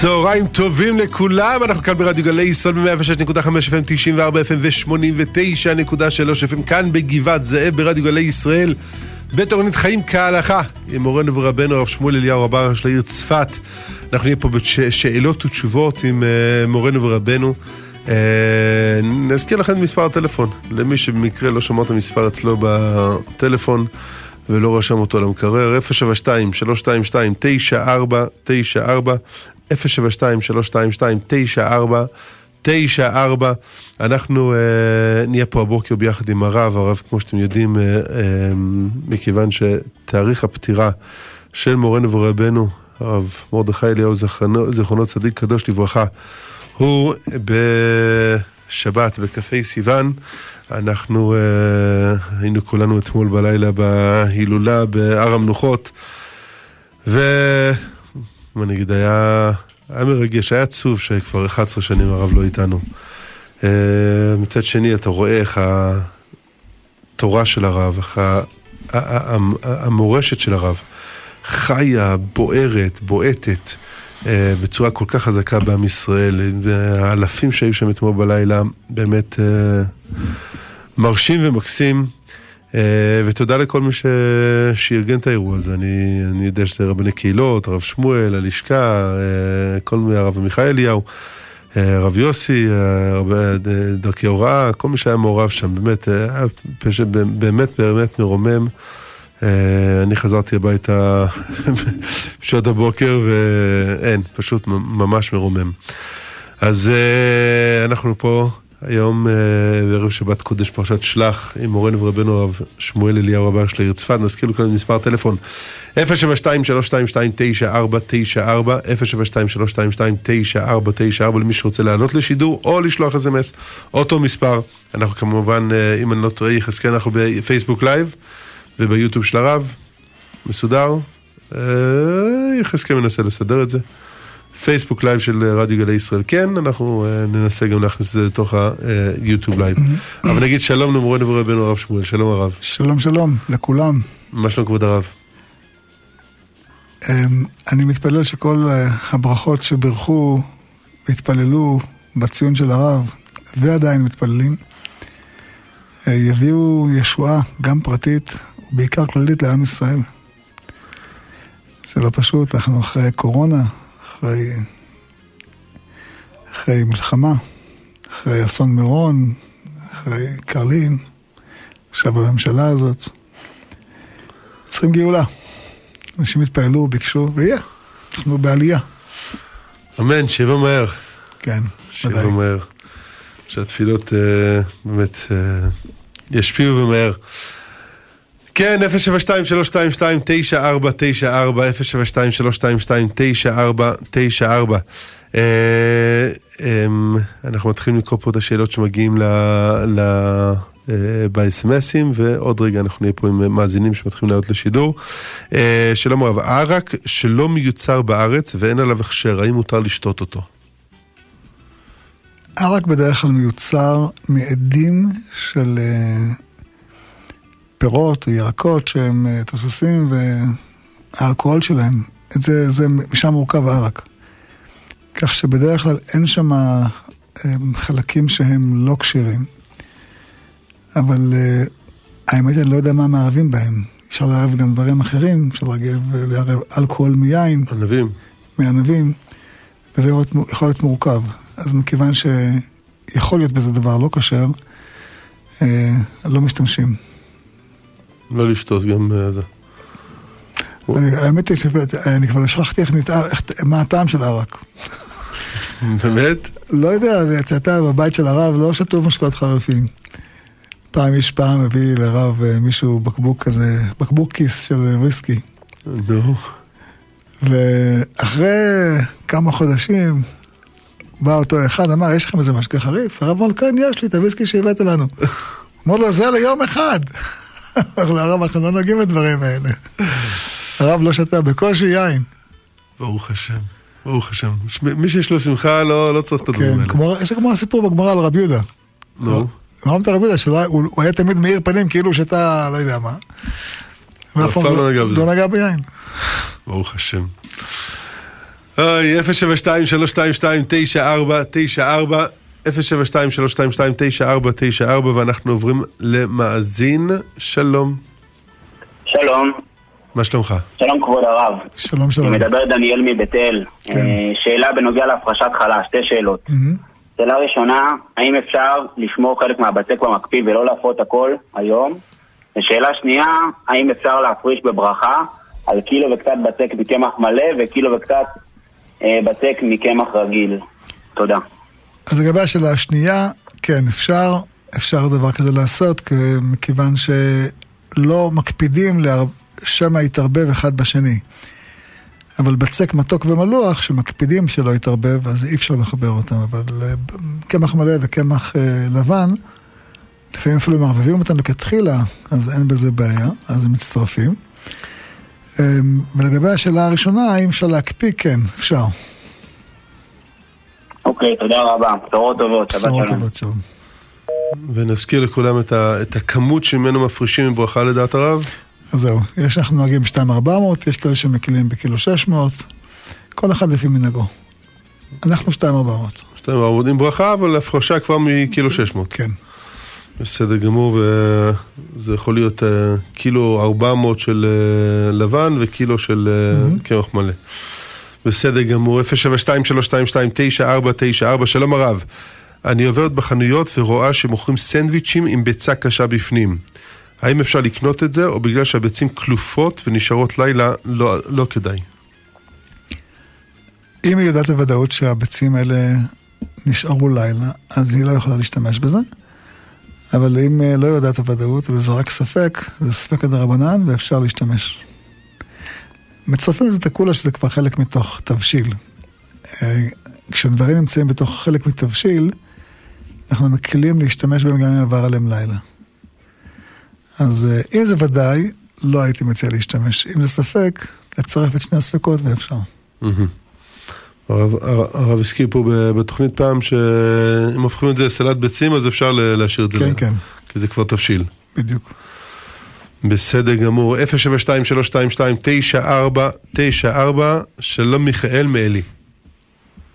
צהריים טובים לכולם, אנחנו כאן ברדיו גלי ישראל ב-106.5 FM, 94 FM ו-89.3 FM, כאן בגבעת זאב ברדיו גלי ישראל, בתורנית חיים כהלכה, עם מורנו ורבנו הרב שמואל אליהו רבה של העיר צפת. אנחנו נהיה פה בשאלות ותשובות עם מורנו ורבנו. Uh, נזכיר לכם את מספר הטלפון, למי שבמקרה לא שמע את המספר אצלו בטלפון. ולא רשם אותו למקרר, 072 322 9494 072-322-9494. אנחנו uh, נהיה פה הבוקר ביחד עם הרב, הרב כמו שאתם יודעים, uh, uh, מכיוון שתאריך הפטירה של מורנו ורבנו, הרב מרדכי אליהו זכרונו, זכרונו צדיק קדוש לברכה, הוא בשבת, בכ"ה סיוון. אנחנו uh, היינו כולנו אתמול בלילה בהילולה בהר המנוחות, ו... מה נגיד, היה, היה מרגש, היה עצוב שכבר 11 שנים הרב לא איתנו. Uh, מצד שני, אתה רואה איך התורה של הרב, איך המורשת של הרב חיה, בוערת, בועטת. uh, בצורה כל כך חזקה בעם ישראל, האלפים שהיו שם אתמול בלילה, באמת uh, מרשים ומקסים. אה, ותודה לכל מי ש... שארגן את האירוע הזה. אני, אני יודע שזה רבני קהילות, הרב שמואל, הלשכה, אה, כל מי, הרב מיכאל אליהו, אה, הרב יוסי, הרב דרכי הוראה, כל מי שהיה מעורב שם, באמת, פשוט באמת באמת מרומם. אני חזרתי הביתה בשעות הבוקר ואין, פשוט ממש מרומם. אז אנחנו פה היום אה, בערב שבת קודש פרשת שלח עם מורנו ורבנו הרב שמואל אליהו רבה של העיר צפת, נזכיר לכם מספר טלפון 072-322-9494 072-322-9494 למי שרוצה לעלות לשידור או לשלוח אס.אם.אס, אותו מספר. אנחנו כמובן, אה, אם אני לא טועה, יחזקאל, אנחנו בפייסבוק live וביוטיוב של הרב, מסודר. אה, יחזקאל מנסה לסדר את זה. פייסבוק live של רדיו גלי ישראל כן, אנחנו אה, ננסה גם להכניס את זה לתוך היוטיוב live. אהמ. אבל נגיד שלום למורנו ורבנו הרב שמואל, שלום הרב. שלום שלום לכולם. מה שלום כבוד הרב? אמ, אני מתפלל שכל אה, הברכות שברכו והתפללו בציון של הרב, ועדיין מתפללים, יביאו ישועה גם פרטית ובעיקר כללית לעם ישראל. זה לא פשוט, אנחנו אחרי קורונה, אחרי, אחרי מלחמה, אחרי אסון מירון, אחרי קרלין, עכשיו הממשלה הזאת. צריכים גאולה. אנשים התפעלו, ביקשו, ויהיה. אנחנו בעלייה. אמן, שיבוא מהר. כן, ודאי. שיבוא מהר. שהתפילות uh, באמת uh, ישפיעו ומהר. כן, 072-322-9494, 072-322-9494. אנחנו מתחילים לקרוא פה את השאלות שמגיעים ב-SMSים, ועוד רגע אנחנו נהיה פה עם מאזינים שמתחילים לעלות לשידור. אה, שלום רב, ערק שלא מיוצר בארץ ואין עליו הכשר, האם מותר לשתות אותו? ערק בדרך כלל מיוצר מעדים של... פירות ירקות שהם אה, תוססים והאלכוהול שלהם, את זה, זה משם מורכב הערק. כך שבדרך כלל אין שם אה, חלקים שהם לא כשירים. אבל אה, האמת אני לא יודע מה מערבים בהם. אפשר לערב גם דברים אחרים, אפשר לערב אלכוהול מיין. ענבים. מענבים, וזה יכול להיות, יכול להיות מורכב. אז מכיוון שיכול להיות בזה דבר לא כשר, לא משתמשים. לא לשתות גם אה, זה. האמת היא שאני כבר שכחתי מה הטעם של ערק. באמת? לא יודע, אתה בבית של הרב לא שתו משקאות חרפים. פעם יש פעם הביא לרב אה, מישהו בקבוק כזה, בקבוק כיס של וויסקי. נו. ואחרי כמה חודשים בא אותו אחד, אמר, יש לכם איזה משקה חריף? הרב אמר, כן, יש לי את הוויסקי שהבאת לנו. אמר לו, זה ליום אחד. אמר לו הרב, אנחנו לא נוגעים בדברים האלה. הרב לא שתה בקושי יין. ברוך השם, ברוך השם. מי שיש לו שמחה לא, לא צריך את הדברים כן, האלה. יש כמו הסיפור בגמרא על רב יהודה. נו. אמרת רב יהודה שהוא היה תמיד מאיר פנים כאילו שתה לא יודע מה. אף פעם לא נגע בזה. לא נגע ביין. ברוך השם. אוי, 072-322-9494, 072-322-9494, ואנחנו עוברים למאזין. שלום. שלום, מה שלומך? שלום כבוד הרב. שלום שלום. מדבר דניאל מבית אל. כן. אה, שאלה בנוגע להפרשת חלה, שתי שאלות. מהמם. שאלה ראשונה, האם אפשר לשמור חלק מהבצק במקפיא ולא להפרות הכל היום? ושאלה שנייה, האם אפשר להפריש בברכה על קילו וקצת בצק מקמח מלא וקילו וקצת אה, בצק מקמח רגיל? תודה. אז לגבי השאלה השנייה, כן, אפשר, אפשר דבר כזה לעשות, כי- מכיוון שלא מקפידים שמא יתערבב אחד בשני. אבל בצק מתוק ומלוח, שמקפידים שלא יתערבב, אז אי אפשר לחבר אותם. אבל אה, קמח מלא וקמח אה, לבן, לפעמים אפילו מערבבים אותם לכתחילה, אז אין בזה בעיה, אז הם מצטרפים. אה, ולגבי השאלה הראשונה, האם אפשר להקפיא? כן, אפשר. אוקיי, תודה רבה. בשורות טובות, שבת בשורות שלום. טובות, שלום. ונזכיר לכולם את, ה, את הכמות שממנו מפרישים מברכה לדעת הרב. אז זהו, יש אנחנו נוהגים ב-2,400, יש כאלה שמקילים בקילו 600, כל אחד לפי מנהגו. אנחנו 2,400, שתיים ארבע עם ברכה, אבל הפרשה כבר מקילו 600. כן. בסדר גמור, וזה יכול להיות אה, קילו 400 של אה, לבן וקילו של אה, קמח מלא. בסדר גמור, 072-322-9494, שלום הרב. אני עוברת בחנויות ורואה שמוכרים סנדוויצ'ים עם ביצה קשה בפנים. האם אפשר לקנות את זה, או בגלל שהביצים כלופות ונשארות לילה, לא, לא כדאי? אם היא יודעת בוודאות שהביצים האלה נשארו לילה, אז היא לא יכולה להשתמש בזה. אבל אם אה, לא יודעת בוודאות וזה רק ספק, זה ספק הדרבנן ואפשר להשתמש. מצרפים לזה את הקולה שזה כבר חלק מתוך תבשיל. אה, כשדברים נמצאים בתוך חלק מתבשיל, אנחנו מקלים להשתמש בהם גם אם עבר עליהם לילה. אז אה, אם זה ודאי, לא הייתי מציע להשתמש. אם זה ספק, לצרף את שני הספקות ואפשר. הרב, הזכיר פה בתוכנית פעם שאם הופכים את זה לסלט ביצים אז אפשר להשאיר את זה. כן, כן, כי זה כבר תבשיל. בדיוק. בסדר גמור, 072-322-9494, שלום מיכאל מאלי.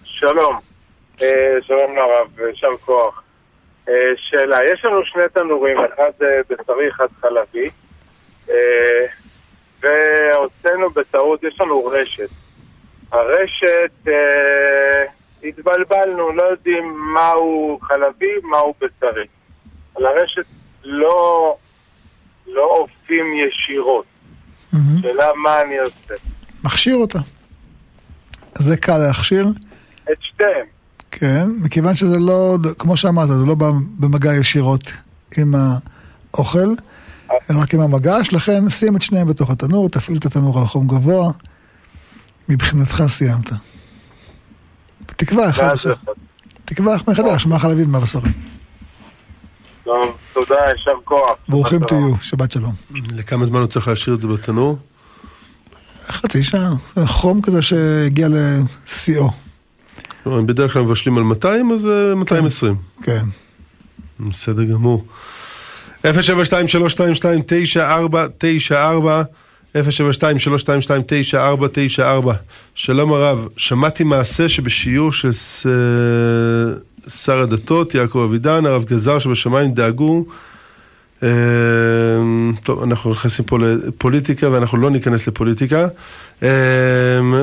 שלום, אה, שלום לרב, יישר כוח. אה, שאלה, יש לנו שני תנורים, אחד בשרי, אחד חלבי, והוצאנו בטעות, יש לנו רשת. הרשת, אה, התבלבלנו, לא יודעים מהו חלבי, מהו בשרי. על הרשת לא, לא עובדים ישירות. שאלה מה אני עושה. מכשיר אותה. זה קל להכשיר, את שתיהם. כן, מכיוון שזה לא, כמו שאמרת, זה לא בא במגע ישירות עם האוכל, אלא רק עם המגש, לכן שים את שניהם בתוך התנור, תפעיל את התנור על חום גבוה, מבחינתך סיימת. תקבע אחד תקבע מחדש, מה חלבי ומה בשרי. טוב, תודה, יישר כוח. ברוכים. תהיו, שבת שלום. לכמה זמן הוא צריך להשאיר את זה בתנור? חצי שעה, חום כזה שהגיע לשיאו, לא, אם בדרך כלל מבשלים על 200 אז אה, 220. כן. בסדר גמור. 072-322-9494 072-322-9494 שלום הרב, שמעתי מעשה שבשיעור של שר הדתות, יעקב אבידן, הרב גזר שבשמיים דאגו אה, טוב, אנחנו נכנסים פה לפוליטיקה ואנחנו לא ניכנס לפוליטיקה. אה,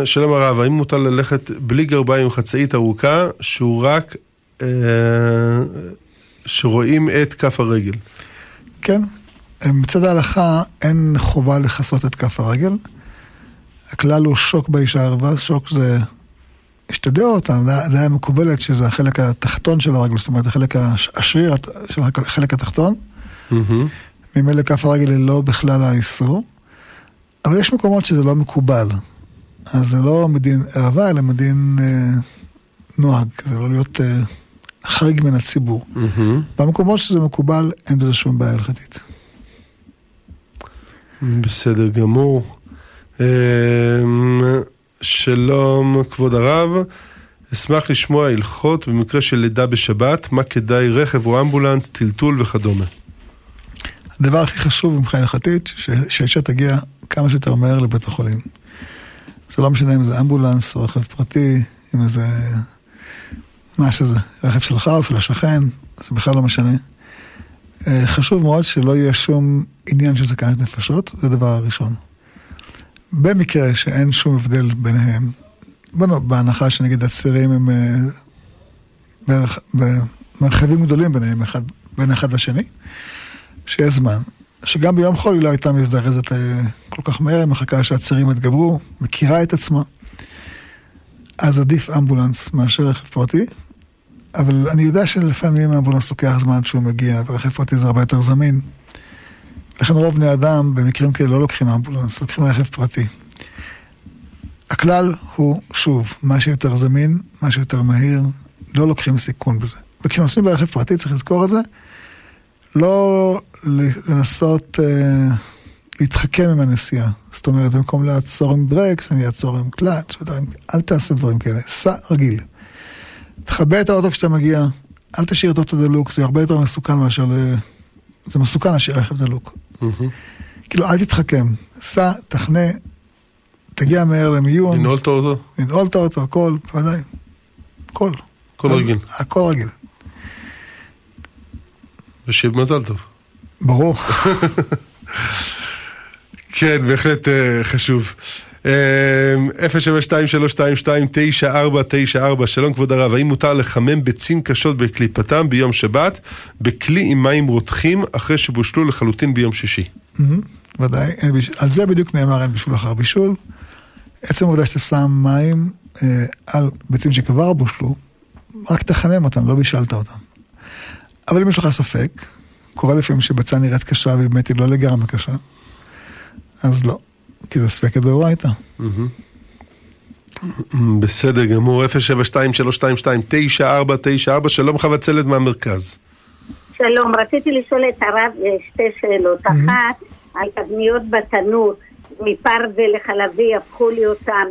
שלום הרב, האם מותר ללכת בלי גרביים עם חצאית ארוכה שהוא רק, אה, שרואים את כף הרגל? כן, מצד ההלכה אין חובה לכסות את כף הרגל. הכלל הוא שוק באישה ערווה, שוק זה, את הדעות, הדעה המקובלת שזה החלק התחתון של הרגל, זאת אומרת החלק הש- השריר של החלק התחתון. ממילא כף הרגל היא לא בכלל האיסור, אבל יש מקומות שזה לא מקובל. אז זה לא מדין ערווה, אלא מדין אה, נוהג, זה לא להיות אה, חריג מן הציבור. במקומות שזה מקובל, אין בזה שום בעיה הלכתית. בסדר גמור. שלום כבוד הרב, אשמח לשמוע הלכות במקרה של לידה בשבת, מה כדאי רכב או אמבולנס, טלטול וכדומה. הדבר הכי חשוב מבחינה הלכתית, שהאישה תגיע כמה שיותר מהר לבית החולים. זה לא משנה אם זה אמבולנס או רכב פרטי, אם זה... מה שזה, רכב שלך או של השכן, זה בכלל לא משנה. אה, חשוב מאוד שלא יהיה שום עניין של סכנת נפשות, זה הדבר הראשון. במקרה שאין שום הבדל ביניהם, בנו, בהנחה שנגיד הצירים הם אה, בערך, במרחבים גדולים ביניהם, אחד, בין אחד לשני, שיש זמן, שגם ביום חול היא לא הייתה מזדרזת אה, כל כך מהר, היא מחכה שהצירים יתגברו, מכירה את עצמה. אז עדיף אמבולנס מאשר רכב פרטי, אבל אני יודע שלפעמים אמבולנס לוקח זמן שהוא מגיע, ורכב פרטי זה הרבה יותר זמין. לכן רוב בני אדם במקרים כאלה לא לוקחים אמבולנס, לוקחים רכב פרטי. הכלל הוא, שוב, מה שיותר זמין, מה שיותר מהיר, לא לוקחים סיכון בזה. וכשנוסעים ברכב פרטי צריך לזכור את זה, לא לנסות אה, להתחכם עם הנסיעה. זאת אומרת, במקום לעצור עם ברקס, אני אעצור עם קלאץ', אל תעשה דברים כאלה, סע רגיל. תכבה את האוטו כשאתה מגיע, אל תשאיר את האוטו דלוק, זה הרבה יותר מסוכן מאשר ל... זה מסוכן להשאיר רכב דלוק. כאילו, אל תתחכם, סע, תחנה, תגיע מהר למיון. לנעול את האוטו? לנעול את האוטו, הכל, בוודאי. הכל. הכל רגיל. הכל רגיל. ושיהיה במזל טוב. ברור. כן, בהחלט uh, חשוב. Uh, 072-322-9494, שלום כבוד הרב, האם מותר לחמם ביצים קשות בקליפתם ביום שבת, בכלי עם מים רותחים, אחרי שבושלו לחלוטין ביום שישי? ודאי, על זה בדיוק נאמר אין בישול אחר בישול. עצם העובדה שאתה שם מים uh, על ביצים שכבר בושלו, רק תחמם אותם, לא בישלת אותם. אבל אם יש לך ספק, קורה לפעמים שביצה נראית קשה והיא באמת היא לא לגמרי קשה, אז לא, כי זה ספק דאורייתא. בסדר גמור, 072-322-9494, שלום חבצלת מהמרכז. שלום, רציתי לשאול את הרב שתי שאלות. אחת, על תבניות בתנור, מפרווה לחלבי הפכו לי אותם,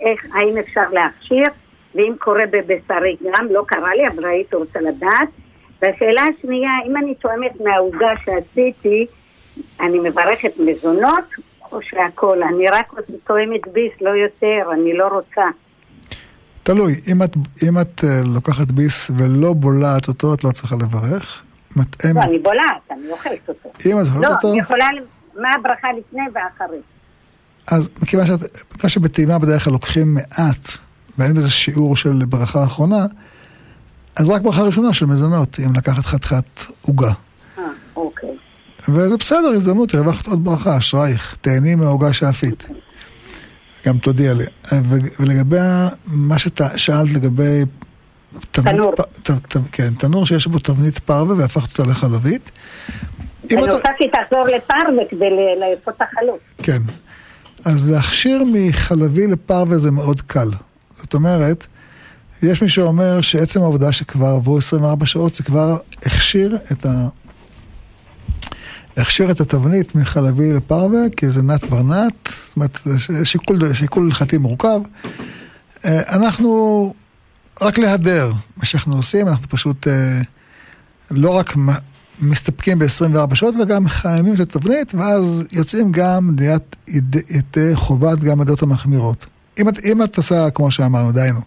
איך, האם אפשר להכשיר? ואם קורה בבשרי גם, לא קרה לי, אבל הייתי רוצה לדעת. והשאלה השנייה, אם אני תואמת מהעוגה שעשיתי, אני מברכת מזונות או שהכל? אני רק תואמת ביס, לא יותר, אני לא רוצה. תלוי, אם את, אם את uh, לוקחת ביס ולא בולעת אותו, את לא צריכה לברך. מתאמת. לא, אני בולעת, אני אוכלת אותו. אם את אוכלת לא, אותו... לא, אני יכולה, מה הברכה לפני ואחרי? אז מכיוון שאת, מכיוון שבטעימה בדרך כלל לוקחים מעט, ואין בזה שיעור של ברכה אחרונה, אז רק ברכה ראשונה של מזונות, אם לקחת חתיכת עוגה. אה, אוקיי. וזה בסדר, הזדמנות, הרווחת עוד ברכה, אשרייך, תהני מהעוגה שאפית. גם תודיע לי. ולגבי מה ששאלת לגבי... תנור. ת, ת, כן, תנור שיש בו תבנית פרווה והפכת אותה לחלבית. אני רוצה שהיא תחזור לפרווה כדי לאפות את החלוט. כן. אז להכשיר מחלבי לפרווה זה מאוד קל. זאת אומרת, יש מי שאומר שעצם העובדה שכבר עברו 24 שעות זה כבר הכשיר את ה... הכשיר את התבנית מחלבי לפרווה, כי זה נת ברנת, זאת אומרת, שיקול, שיקול הלכתי מורכב. אנחנו, רק להדר, מה שאנחנו עושים, אנחנו פשוט אה, לא רק מסתפקים ב-24 שעות, אלא גם מחממים את התבנית, ואז יוצאים גם ליד ידי חובת גם הדעות המחמירות. אם את, אם את עושה, כמו שאמרנו, דיינו,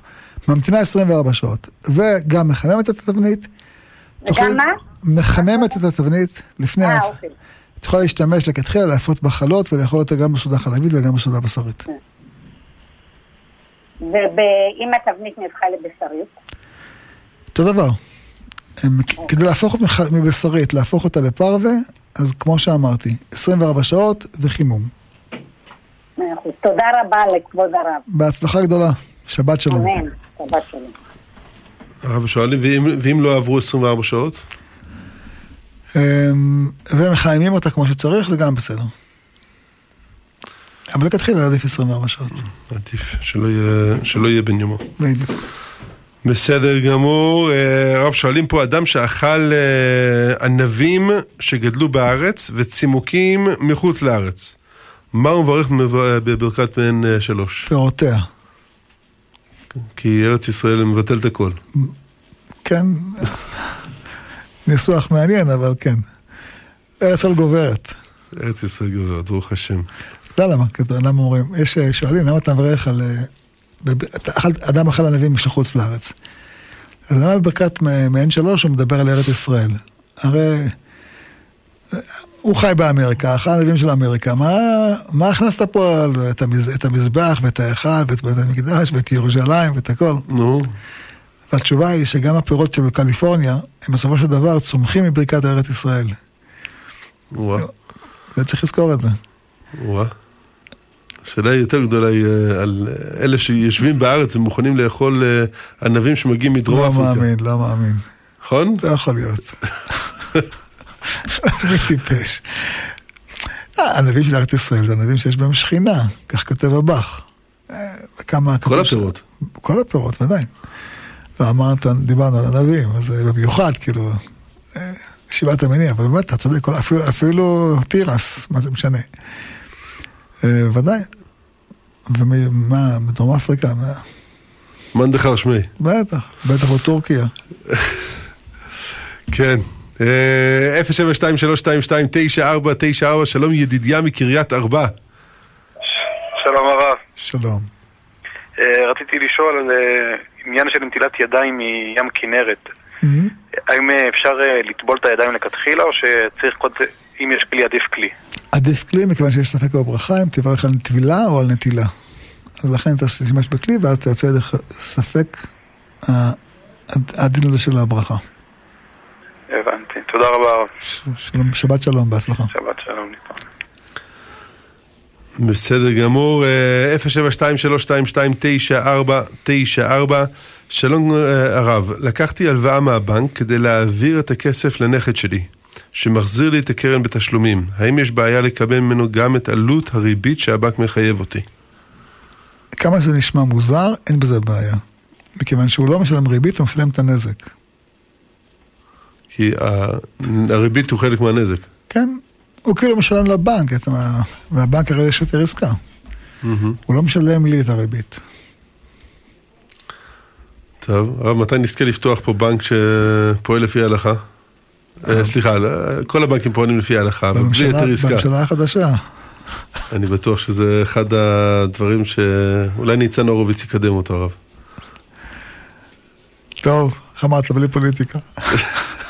ממתינה 24 שעות, וגם מחממת את התבנית, וגם מה? מחממת את התבנית לפני... אה, אוקיי. את יכולה להשתמש לכתחילה, להפות בחלות ולאכול אותה גם בסעודה חלבית וגם בסעודה בשרית. ואם התבנית נהפכה לבשרית? אותו דבר. כדי להפוך מבשרית, להפוך אותה לפרווה, אז כמו שאמרתי, 24 שעות וחימום. תודה רבה לכבוד הרב. בהצלחה גדולה. שבת שלום. אמן, שבת שלום. הרב שואלים, ואם, ואם לא עברו 24 שעות? ומחיימים אותה כמו שצריך, זה גם בסדר. אבל לכתחילה עדיף 24 שעות. עדיף, שלא יהיה, שלא יהיה בן יומו. בדיוק. בסדר גמור. הרב שואלים פה, אדם שאכל ענבים שגדלו בארץ וצימוקים מחוץ לארץ, מה הוא מברך בברכת בן שלוש? פירותיה. כי ארץ ישראל מבטל את הכל. כן, ניסוח מעניין, אבל כן. ארץ ישראל גוברת. ארץ ישראל גוברת, ברוך השם. אתה יודע למה? למה אומרים? יש אה, שואלים, למה אתה מברך על... אה, אדם אחד הנביאים מחוץ לארץ. אז למה בברכת מעין שלוש הוא מדבר על ארץ ישראל? הרי הוא חי באמריקה, אחד הנביאים של אמריקה, מה, מה הכנסת פה על את, המז, את המזבח ואת ההיכל ואת בית המקדש ואת ירושלים ואת הכל? נו, והתשובה היא שגם הפירות של קליפורניה, הם בסופו של דבר צומחים מברכת ארץ ישראל. וואה, זה צריך לזכור את זה. וואה. השאלה יותר גדולה היא אה, על אה, אלה שיושבים בארץ ומוכנים לאכול אה, ענבים שמגיעים מדרום לא אפריקה. מאמין, לא מאמין. נכון? לא יכול להיות. מי טיפש? אה, של ארץ ישראל זה הנביאים שיש בהם שכינה, כך כותב הבח. אה, כמה... כל הפירות. כל הפירות, ודאי. ואמרת, דיברנו על הנביאים, אז במיוחד, כאילו, אה, שבעת המינים, אבל באמת, אתה צודק, אפילו, אפילו תירס, מה זה משנה. ודאי. ומה, מדרום אפריקה? מה- מאן דחר שמי. בטח, בטח בטורקיה. כן. אה, 072-322-9494, שלום ידידיה מקריית ארבע. שלום הרב. שלום. אה, רציתי לשאול על אה, עניין של נטילת ידיים מים כנרת. האם אה, אפשר אה, לטבול את הידיים לכתחילה, או שצריך קודם, אם יש כלי עדיף כלי? עדיף כלי, מכיוון שיש ספק בברכה, אם תברך על טבילה או על נטילה. אז לכן אתה תשתמש בכלי, ואז אתה יוצא ידי ספק הדין הזה של הברכה. הבנתי. תודה רבה הרב. ש- שלום, שבת שלום, בהצלחה. שבת שלום להתראות. בסדר גמור, אה, 072-322-9494, שלום אה, הרב, לקחתי הלוואה מהבנק כדי להעביר את הכסף לנכד שלי, שמחזיר לי את הקרן בתשלומים. האם יש בעיה לקבל ממנו גם את עלות הריבית שהבנק מחייב אותי? כמה שזה נשמע מוזר, אין בזה בעיה. מכיוון שהוא לא משלם ריבית, הוא משלם את הנזק. כי הריבית הוא חלק מהנזק. כן, הוא כאילו משלם לבנק, והבנק הרי יש יותר עסקה. הוא לא משלם לי את הריבית. טוב, הרב, מתי נזכה לפתוח פה בנק שפועל לפי ההלכה? אה, סליחה, לא, כל הבנקים פועלים לפי ההלכה, בלי יותר עסקה. בממשלה החדשה. אני בטוח שזה אחד הדברים שאולי ניצן הורוביץ יקדם אותו, הרב. טוב, איך אמרת? בלי פוליטיקה.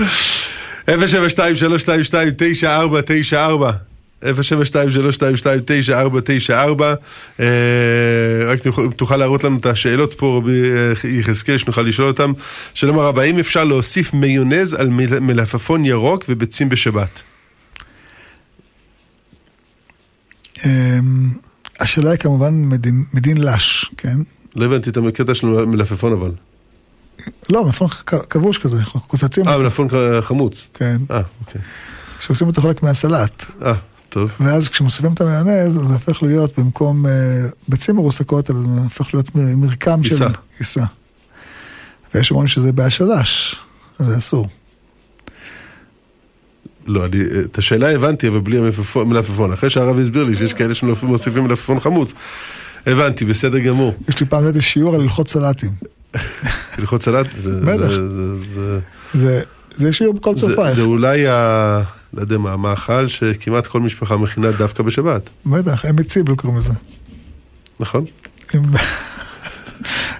072-322-9494 072-322-9494 אה, רק תוכל- אם תוכל להראות לנו את השאלות פה, רבי אה, יחזקאל, שנוכל לשאול אותם. שלום הרב, האם אפשר להוסיף מיונז על מל- מלפפון ירוק וביצים בשבת? אמ, השאלה היא כמובן מדין לש, כן? לא הבנתי את הקטע של מלפפון אבל. לא, מלפון כ- כבוש כזה, קוצצים אה, מלפפון חמוץ. כן, אה, אוקיי. שעושים אותו חלק מהסלט. אה, טוב. ואז כשמוסיפים את המיונז, זה הופך להיות במקום אה, ביצים מרוסקות, אז זה הופך להיות מרקם של... עיסה. עיסה. ויש אומרים שזה בעיה של לש, אז זה אסור. לא, אני, את השאלה הבנתי, אבל בלי המלפפון, מלפפון. אחרי שהרב הסביר לי שיש כאלה שמוסיפים מלפפון חמוץ. הבנתי, בסדר גמור. יש לי פעם נתתי שיעור על הלכות סלטים. הלכות סלט, זה, בטח. זה, זה שיעור בכל זה, צופייך. זה אולי, ה, לא יודע מה, המאכל שכמעט כל משפחה מכינה דווקא בשבת, בטח, הם מציבל קוראים לזה. נכון?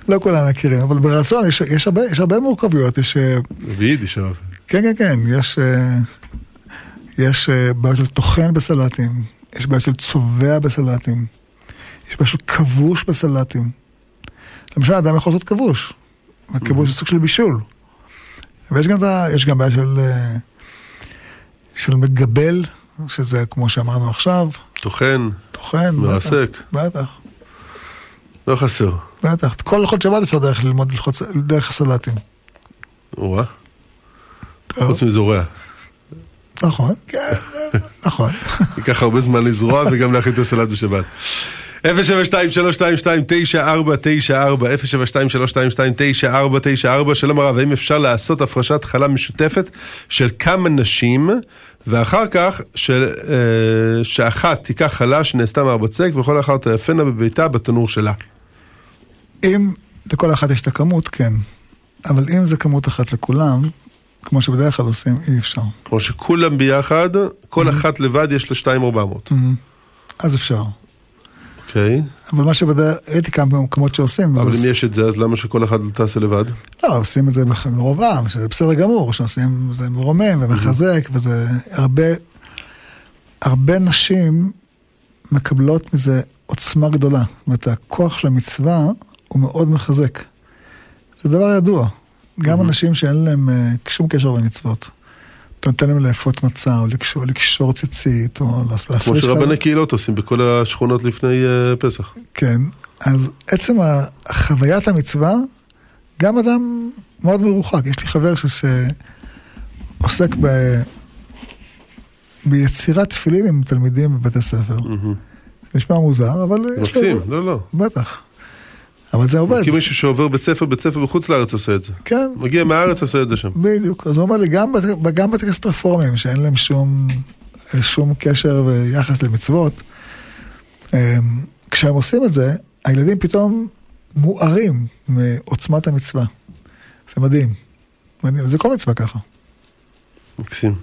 לא כולם מכירים, אבל ברצון יש, יש, הרבה, יש הרבה מורכבויות, יש... אה, ביידיש, הרב. כן, כן, כן, יש, אה, יש אה, בעיות של טוחן בסלטים, יש בעיות של צובע בסלטים, יש בעיות של כבוש בסלטים. למשל, אדם יכול לעשות כבוש, וכבוש זה סוג של בישול. ויש גם, יש גם בעיה של, אה, של מגבל, שזה כמו שאמרנו עכשיו, טוחן, טוחן. מרסק. בטח, לא חסר. בטח. כל הלכות שבת אפשר דרך ללמוד דרך הסלטים. טוב, חוץ מזורע. נכון, כן, נכון. ייקח הרבה זמן לזרוע וגם להכין את הסלט בשבת. 072-322-9494, 072-322-9494, שלום הרב, האם אפשר לעשות הפרשת חלה משותפת של כמה נשים, ואחר כך של, אה, שאחת תיקח חלה שנעשתה מהבצק, וכל אחת תאפנה בביתה בתנור שלה. אם לכל אחת יש את הכמות, כן. אבל אם זה כמות אחת לכולם, כמו שבדרך כלל עושים, אי אפשר. כמו שכולם ביחד, כל אחת לבד יש לה 2,400. אז אפשר. אוקיי. אבל מה שבדרך, ראיתי כמה במקומות שעושים. אבל אם יש את זה, אז למה שכל אחד תעשה לבד? לא, עושים את זה מרוב עם, שזה בסדר גמור, שעושים, זה מרומם ומחזק, וזה הרבה, הרבה נשים מקבלות מזה עוצמה גדולה. זאת אומרת, הכוח של המצווה הוא מאוד מחזק. זה דבר ידוע. גם אנשים שאין להם אה, שום קשר למצוות. אתה נותן להם לאפות מצה, או לקשור, לקשור ציצית, או להפריש... כמו. שרבני קהילות עושים בכל השכונות לפני אה, פסח. כן, אז עצם חוויית המצווה, גם אדם מאוד מרוחק. יש לי חבר שעוסק ב... ביצירת תפילין עם תלמידים בבתי ספר. זה נשמע מוזר, אבל... מקסים, לא, לא. בטח. אבל זה עובד. כי מישהו שעובר בית ספר, בית ספר בחוץ לארץ עושה את זה. כן, מגיע מהארץ עושה את זה שם. בדיוק. אז הוא אומר לי, גם, גם בתי כנסת רפורמיים, שאין להם שום, שום קשר ויחס למצוות, אמ, כשהם עושים את זה, הילדים פתאום מוארים מעוצמת המצווה. זה מדהים. מדהים. זה כל מצווה ככה. מקסים.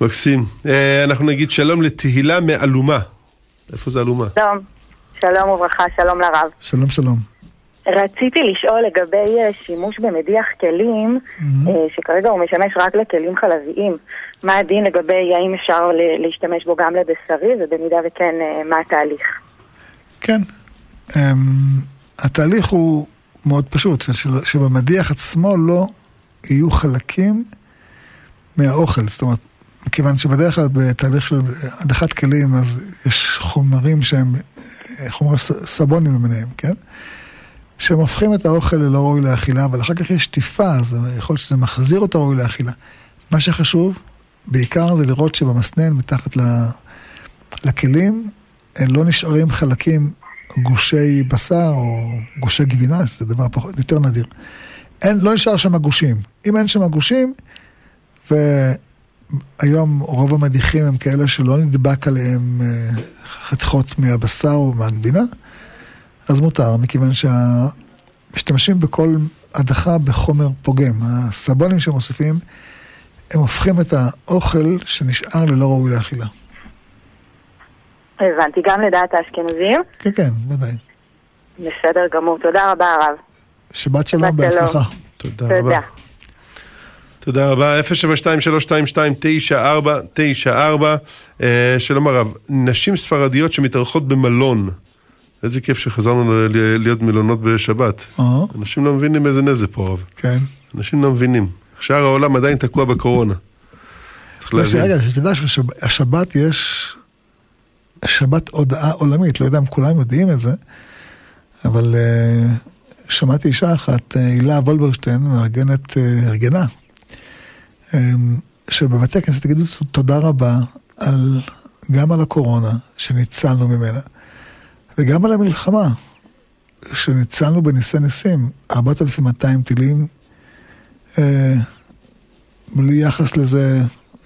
מקסים. אה, אנחנו נגיד שלום לתהילה מאלומה. איפה זה אלומה? שלום, שלום וברכה, שלום לרב. שלום שלום. רציתי לשאול לגבי אה, שימוש במדיח כלים, אה, שכרגע הוא משמש רק לכלים חלביים. מה הדין לגבי האם אפשר להשתמש בו גם לבשרי, ובמידה וכן, אה, מה התהליך? כן. Um, התהליך הוא מאוד פשוט, שבמדיח עצמו לא יהיו חלקים מהאוכל. זאת אומרת, מכיוון שבדרך כלל בתהליך של הדחת כלים, אז יש חומרים שהם אה, חומרי סבונים למיניהם, כן? שהם הופכים את האוכל ללא ראוי לאכילה, אבל אחר כך יש שטיפה, אז יכול להיות שזה מחזיר אותו ראוי לאכילה. מה שחשוב, בעיקר זה לראות שבמסנן, מתחת ל... לכלים, אה, לא נשארים חלקים, גושי בשר או גושי גבינה, שזה דבר פחות, יותר נדיר. אין, לא נשאר שם גושים. אם אין שם גושים, והיום רוב המדיחים הם כאלה שלא נדבק עליהם אה, חתיכות מהבשר או מהגבינה, אז מותר, מכיוון שמשתמשים בכל הדחה בחומר פוגם. הסבונים שמוסיפים, הם הופכים את האוכל שנשאר ללא ראוי לאכילה. הבנתי, גם לדעת האשכנזים? כן, כן, ודאי. בסדר גמור, תודה רבה הרב. שבת שלום, שבת שלום. בהצלחה. תודה תודה. רבה. תודה רבה, 072-322-9494, אה, שלום הרב, נשים ספרדיות שמתארחות במלון, איזה כיף שחזרנו להיות מלונות בשבת. אה, אנשים לא מבינים איזה נזק פה הרב, כן. אנשים לא מבינים. שאר העולם עדיין תקוע בקורונה. צריך להבין. רגע, שתדע שהשבת יש שבת הודעה עולמית, לא יודע אם כולם יודעים את זה, אבל אה, שמעתי אישה אחת, הילה וולברשטיין, מארגנת, ארגנה, שבבתי כנסת תגידו תודה רבה על, גם על הקורונה, שניצלנו ממנה, וגם על המלחמה, שניצלנו בניסי ניסים, 4,200 טילים, אה, בלי יחס לזה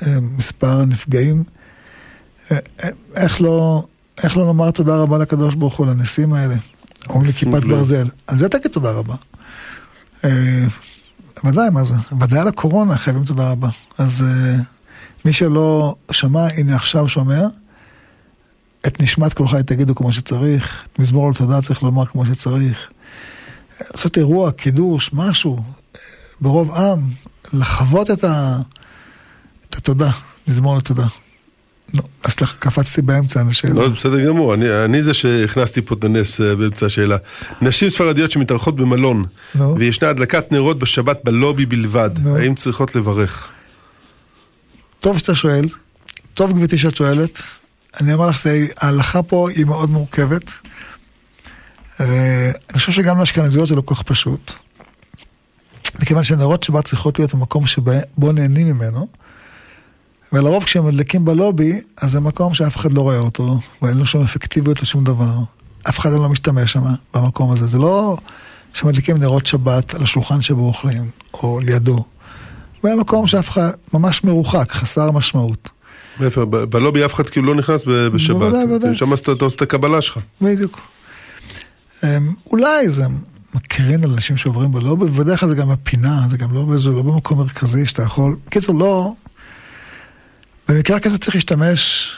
אה, מספר הנפגעים. אה, אה, איך לא, איך לא לומר תודה רבה לקדוש ברוך הוא לניסים האלה? אומרים לי כיפת לב. ברזל. על זה תגיד תודה רבה. ודאי, מה זה? ודאי על הקורונה חייבים תודה רבה. אז אה, מי שלא שמע, הנה עכשיו שומע. את נשמת כל חי תגידו כמו שצריך, את מזמור על תודה צריך לומר כמו שצריך. לעשות אירוע, קידוש, משהו, אה, ברוב עם, לחוות את, ה... את התודה, מזמור לתודה. נו, אז סליחה, קפצתי באמצע השאלה. לא, בסדר גמור, אני, אני זה שהכנסתי פה את הנס אה, באמצע השאלה. נשים ספרדיות שמתארחות במלון, נו. וישנה הדלקת נרות בשבת בלובי בלבד, נו. האם צריכות לברך? טוב שאתה שואל, טוב גברתי שאת שואלת. אני אומר לך, זה, ההלכה פה היא מאוד מורכבת. אה, אני חושב שגם לאשכנזיות זה לא כל כך פשוט. מכיוון שנרות שבת צריכות להיות במקום שבו נהנים ממנו. ולרוב כשהם מדליקים בלובי, אז זה מקום שאף אחד לא רואה אותו, ואין לו שום אפקטיביות לשום דבר. אף אחד לא משתמש שם, במקום הזה. זה לא שמדליקים נרות שבת על השולחן שבו אוכלים, או לידו. זה מקום שאף אחד, ממש מרוחק, חסר משמעות. ב- בלובי אף אחד כאילו לא נכנס בשבת. בוודאי, בוודאי. שם אתה עושה את הקבלה שלך. בדיוק. אמ, אולי זה מקרין על אנשים שעוברים בלובי, ובדרך כלל זה גם בפינה, זה גם לא באיזה, לא במקום מרכזי שאתה יכול... בקיצור, לא... במקרה כזה צריך להשתמש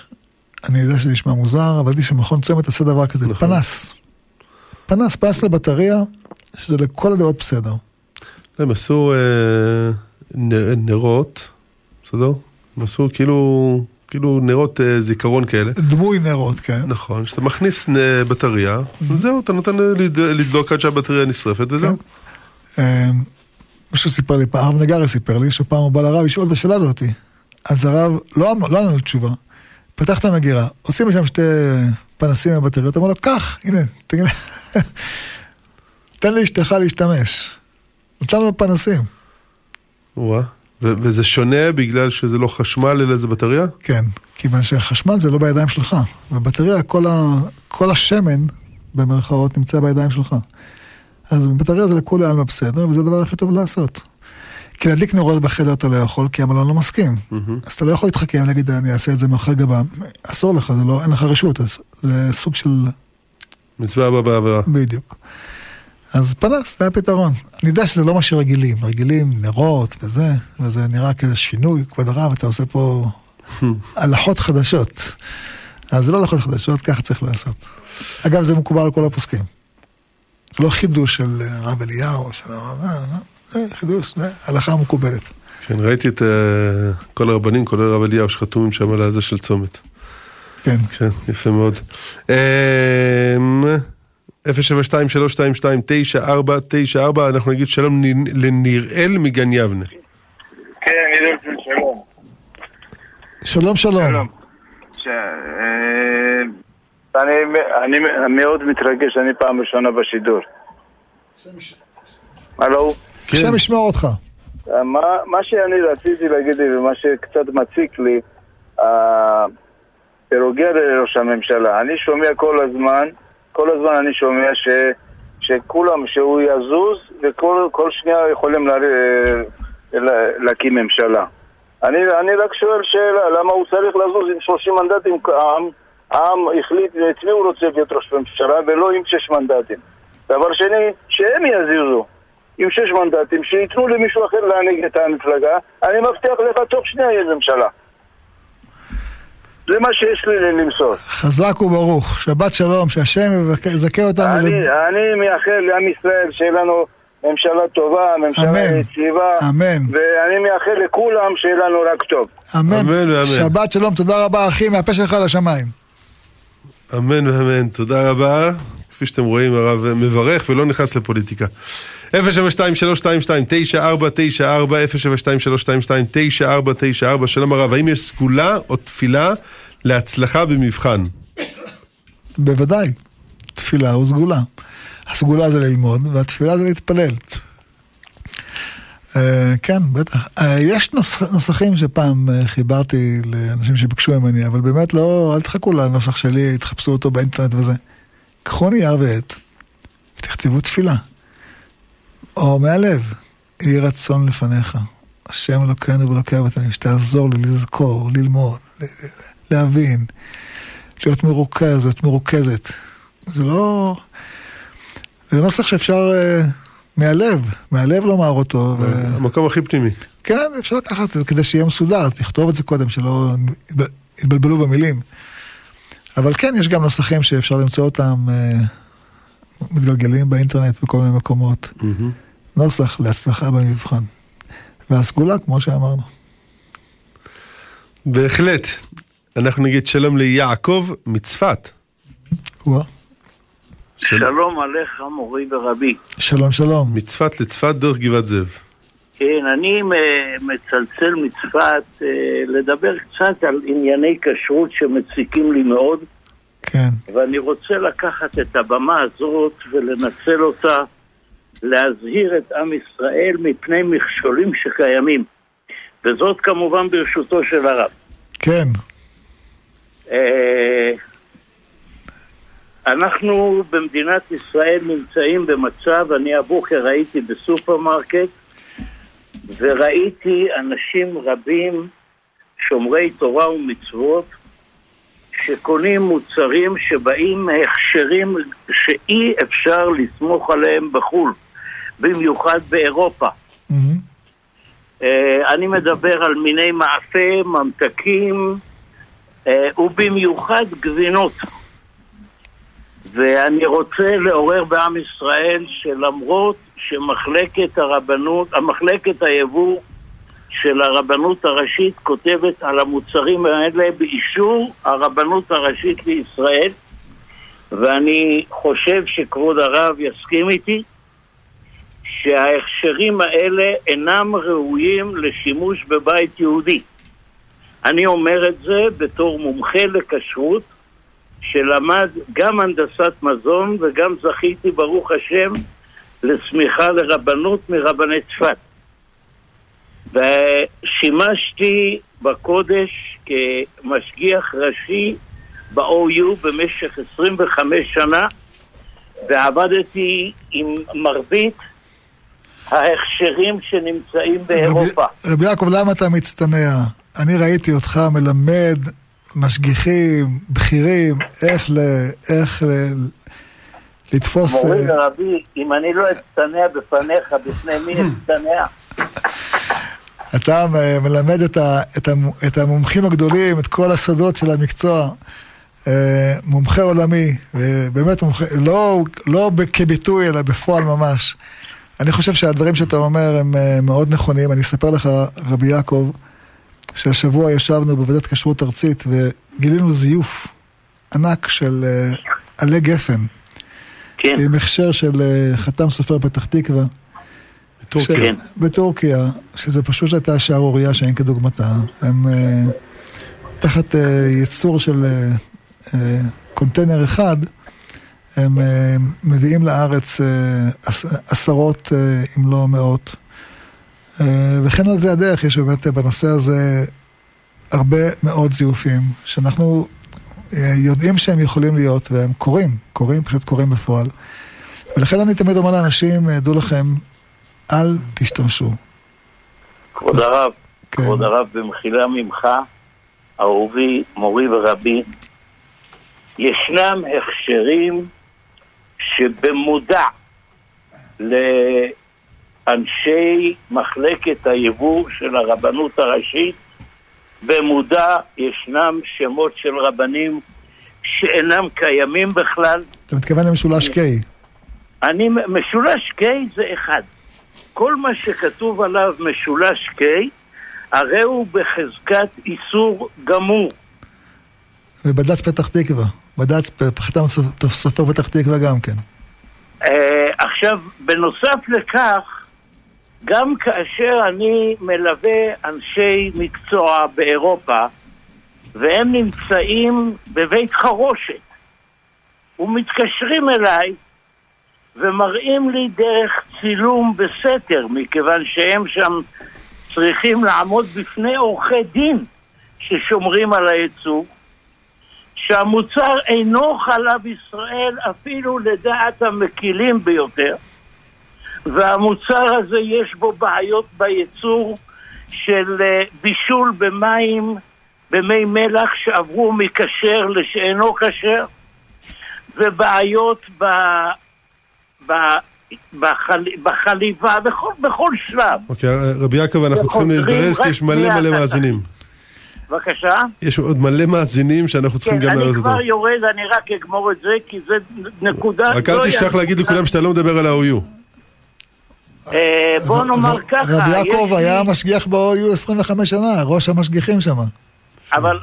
אני יודע שזה נשמע מוזר, אבל ידעתי שמכון צומת עושה דבר כזה, נכון. פנס. פנס, פנס לבטריה, שזה לכל הדעות בסדר. הם עשו אה, נ- נרות, בסדר? הם עשו כאילו, כאילו נרות אה, זיכרון כאלה. דמוי נרות, כן. נכון, שאתה מכניס אה, בטריה, וזהו, אתה נותן לד- לדלוק עד שהבטריה נשרפת, וזהו. אה, מישהו סיפר לי, פעם, הרב נגרי סיפר לי, שפעם הוא בא לרב לשאול את השאלה הזאתי. אז הרב לא לא ענה לו תשובה. פתח את המגירה, עושים משם שתי פנסים מהבטריות, אמר לו, קח, הנה, תגיד תן לאשתך להשתמש. נתן לו פנסים. וואה. וזה שונה בגלל שזה לא חשמל אלא זה בטריה? כן, כיוון שהחשמל זה לא בידיים שלך, ובטריה, כל, ה, כל השמן, במרכאות, נמצא בידיים שלך. אז בטריה זה לכולי עלמא בסדר, וזה הדבר הכי טוב לעשות. כי להדליק נרות בחדר אתה לא יכול, כי המלון לא מסכים. אז אתה לא יכול להתחכם, להגיד, אני אעשה את זה מאחורי גבם. אסור לך, זה לא, אין לך רשות, אז זה סוג של... מצווה הבאה בעבירה. בדיוק. אז פנס, זה הפתרון. אני יודע שזה לא מה שרגילים, רגילים נרות וזה, וזה נראה כאיזה שינוי, כבוד הרב, אתה עושה פה הלכות חדשות. אז זה לא הלכות חדשות, ככה צריך לעשות. אגב, זה מקובל על כל הפוסקים. זה לא חידוש של אה, הרב אליהו, של הרב... חידוש, הלכה מקובלת. כן, ראיתי את אה, כל הרבנים, כולל הרב אליהו, שחתומים שם על הזה של צומת. כן. כן, יפה מאוד. אמ, 072-322-9494, אנחנו נגיד שלום לנ- לנראל מגן יבנה. כן, אני יודע שלום. שלום, שלום. אה, אני אני מאוד מתרגש, אני פעם ראשונה בשידור. הלו? כן. השם ישמור אותך. מה, מה שאני רציתי להגיד לי ומה שקצת מציק לי, אה, בנוגע לראש הממשלה, אני שומע כל הזמן, כל הזמן אני שומע ש, שכולם, שהוא יזוז וכל כל שנייה יכולים לה, לה, להקים ממשלה. אני, אני רק שואל שאלה, למה הוא צריך לזוז עם 30 מנדטים? העם, העם החליט את מי הוא רוצה להיות ראש ממשלה ולא עם 6 מנדטים. דבר שני, שהם יזיזו. עם שש מנדטים, שייתנו למישהו אחר להנהיג את המפלגה, אני מבטיח לך תוך שנייה יהיה ממשלה. זה מה שיש לי למסור. חזק וברוך. שבת שלום, שהשם יזכה אותנו. אני, לב- אני מייחל לעם ישראל שיהיה לנו ממשלה טובה, ממשלה אמן. יציבה, אמן. ואני מייחל לכולם שיהיה לנו רק טוב. אמן. אמן ואמן. שבת שלום, תודה רבה אחי, מהפה שלך לשמיים. אמן ואמן, תודה רבה. כפי שאתם רואים, הרב מברך ולא נכנס לפוליטיקה. 072-322-9494, 072-322-9494, שלום הרב, האם יש סגולה או תפילה להצלחה במבחן? בוודאי. תפילה הוא סגולה. הסגולה זה ללמוד, והתפילה זה להתפלל. אה, כן, בטח. אה, יש נוס, נוסחים שפעם אה, חיברתי לאנשים שביקשו ממני, אבל באמת לא, אל תחכו לנוסח שלי, תחפשו אותו באינטרנט וזה. קחו נייר ועט, ותכתבו תפילה. או מהלב, יהי רצון לפניך. השם אלוקינו ואלוקי אבותינו, שתעזור לי לזכור, ללמוד, להבין, להיות מרוכז, להיות מרוכזת. זה לא... זה נוסח שאפשר uh, מהלב, מהלב לומר אותו. ו... המקום הכי פנימי. כן, אפשר לקחת, כדי שיהיה מסודר, אז תכתוב את זה קודם, שלא יתבל- יתבלבלו במילים. אבל כן, יש גם נוסחים שאפשר למצוא אותם uh, מתגלגלים באינטרנט בכל מיני מקומות. נוסח להצלחה במבחן. והסגולה, כמו שאמרנו. בהחלט. אנחנו נגיד שלום ליעקב מצפת. וואה. של... שלום עליך מורי ורבי. שלום, שלום. מצפת לצפת דרך גבעת זאב. כן, אני מצלצל מצפת אה, לדבר קצת על ענייני כשרות שמציקים לי מאוד, כן. ואני רוצה לקחת את הבמה הזאת ולנצל אותה להזהיר את עם ישראל מפני מכשולים שקיימים. וזאת כמובן ברשותו של הרב. כן. אה, אנחנו במדינת ישראל נמצאים במצב, אני הבוקר הייתי בסופרמרקט וראיתי אנשים רבים שומרי תורה ומצוות שקונים מוצרים שבאים הכשרים שאי אפשר לסמוך עליהם בחו"ל, במיוחד באירופה. אה, אני מדבר על מיני מאפה, ממתקים, אה, ובמיוחד גבינות. ואני רוצה לעורר בעם ישראל שלמרות שמחלקת הרבנות, המחלקת היבוא של הרבנות הראשית כותבת על המוצרים האלה באישור הרבנות הראשית לישראל ואני חושב שכבוד הרב יסכים איתי שההכשרים האלה אינם ראויים לשימוש בבית יהודי. אני אומר את זה בתור מומחה לכשרות שלמד גם הנדסת מזון וגם זכיתי, ברוך השם, לסמיכה לרבנות מרבני צפת. ושימשתי בקודש כמשגיח ראשי ב-OU במשך 25 שנה ועבדתי עם מרבית ההכשרים שנמצאים באירופה. רבי, רבי יעקב, למה אתה מצטנע? אני ראיתי אותך מלמד משגיחים, בכירים, איך, ל, איך ל, לתפוס... מורי אה, ורבי, אם אני לא אצטנע בפניך, בפני מי אצטנע? אתה מלמד את, ה, את, ה, את המומחים הגדולים, את כל הסודות של המקצוע. אה, מומחה עולמי, באמת מומחה, לא, לא כביטוי אלא בפועל ממש. אני חושב שהדברים שאתה אומר הם אה, מאוד נכונים. אני אספר לך, רבי יעקב, שהשבוע ישבנו בוועדת כשרות ארצית וגילינו זיוף ענק של uh, עלי גפן. כן. עם הכשר של חתם סופר פתח תקווה. בטורקיה. כן. בטורקיה, שזה פשוט הייתה שערורייה שאין כדוגמתה. הם uh, תחת uh, ייצור של uh, uh, קונטיינר אחד, הם מביאים לארץ עשרות, אם לא מאות, אה, וכן על זה הדרך, יש באמת בנושא הזה הרבה מאוד זיופים, שאנחנו אה, יודעים שהם יכולים להיות, והם קורים, קורים, פשוט קורים בפועל. ולכן אני תמיד אומר לאנשים, אה, דעו לכם, אל תשתמשו. כבוד הרב, כן. כבוד הרב, במחילה ממך, אהובי, מורי ורבי, ישנם הכשרים שבמודע אנשי מחלקת היבוא של הרבנות הראשית במודע ישנם שמות של רבנים שאינם קיימים בכלל. אתה מתכוון למשולש K? אני, משולש K זה אחד. כל מה שכתוב עליו משולש K, הרי הוא בחזקת איסור גמור. ובד"ץ פתח תקווה, בד"ץ חתם סופר פתח תקווה גם כן. Uh, עכשיו, בנוסף לכך, גם כאשר אני מלווה אנשי מקצוע באירופה והם נמצאים בבית חרושת ומתקשרים אליי ומראים לי דרך צילום בסתר מכיוון שהם שם צריכים לעמוד בפני עורכי דין ששומרים על הייצוג שהמוצר אינו חלב ישראל אפילו לדעת המקילים ביותר והמוצר הזה יש בו בעיות בייצור של אה, בישול במים, במי מלח שעברו מכשר לשאינו כשר, ובעיות ב... בחל... בחליבה, בכל, בכל שלב. אוקיי, okay, רבי יעקב, אנחנו צריכים להזדרז כי יש מלא מלא מאזינים. בבקשה? יש עוד מלא מאזינים שאנחנו צריכים כן, גם לעלות אותם. כן, אני כבר יורד, אני רק אגמור את זה, כי זה נקודה... רק אל תשכח להגיד לכולם שאתה לא מדבר על ה-OU. אה, בוא נאמר ככה, רבי יעקב היה משגיח ב-OU 25 שנה, ראש המשגיחים שם. אבל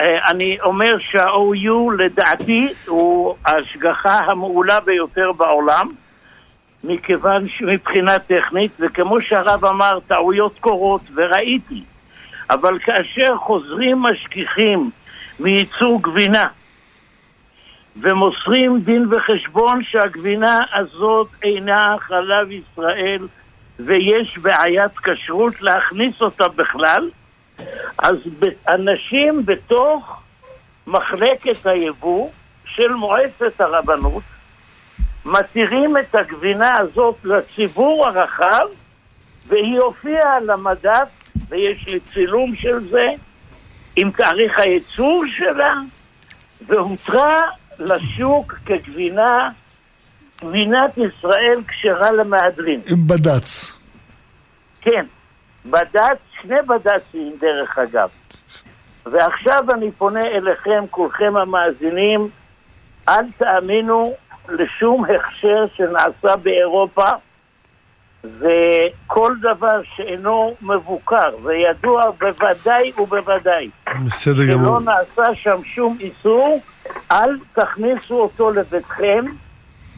אני אומר שה-OU לדעתי הוא ההשגחה המעולה ביותר בעולם מכיוון שמבחינה טכנית, וכמו שהרב אמר, טעויות קורות, וראיתי. אבל כאשר חוזרים משגיחים מייצור גבינה ומוסרים דין וחשבון שהגבינה הזאת אינה חלב ישראל ויש בעיית כשרות להכניס אותה בכלל, אז אנשים בתוך מחלקת היבוא של מועצת הרבנות מתירים את הגבינה הזאת לציבור הרחב והיא הופיעה על המדף ויש לי צילום של זה עם תאריך הייצור שלה והותרה לשוק כגבינה, גבינת ישראל כשרה למהדרין. עם בד"ץ. כן, בד"ץ, שני בד"צים דרך אגב. ועכשיו אני פונה אליכם, כולכם המאזינים, אל תאמינו לשום הכשר שנעשה באירופה, וכל דבר שאינו מבוקר וידוע בוודאי ובוודאי בסדר גמור. שלא נעשה שם שום איסור, אל תכניסו אותו לביתכם,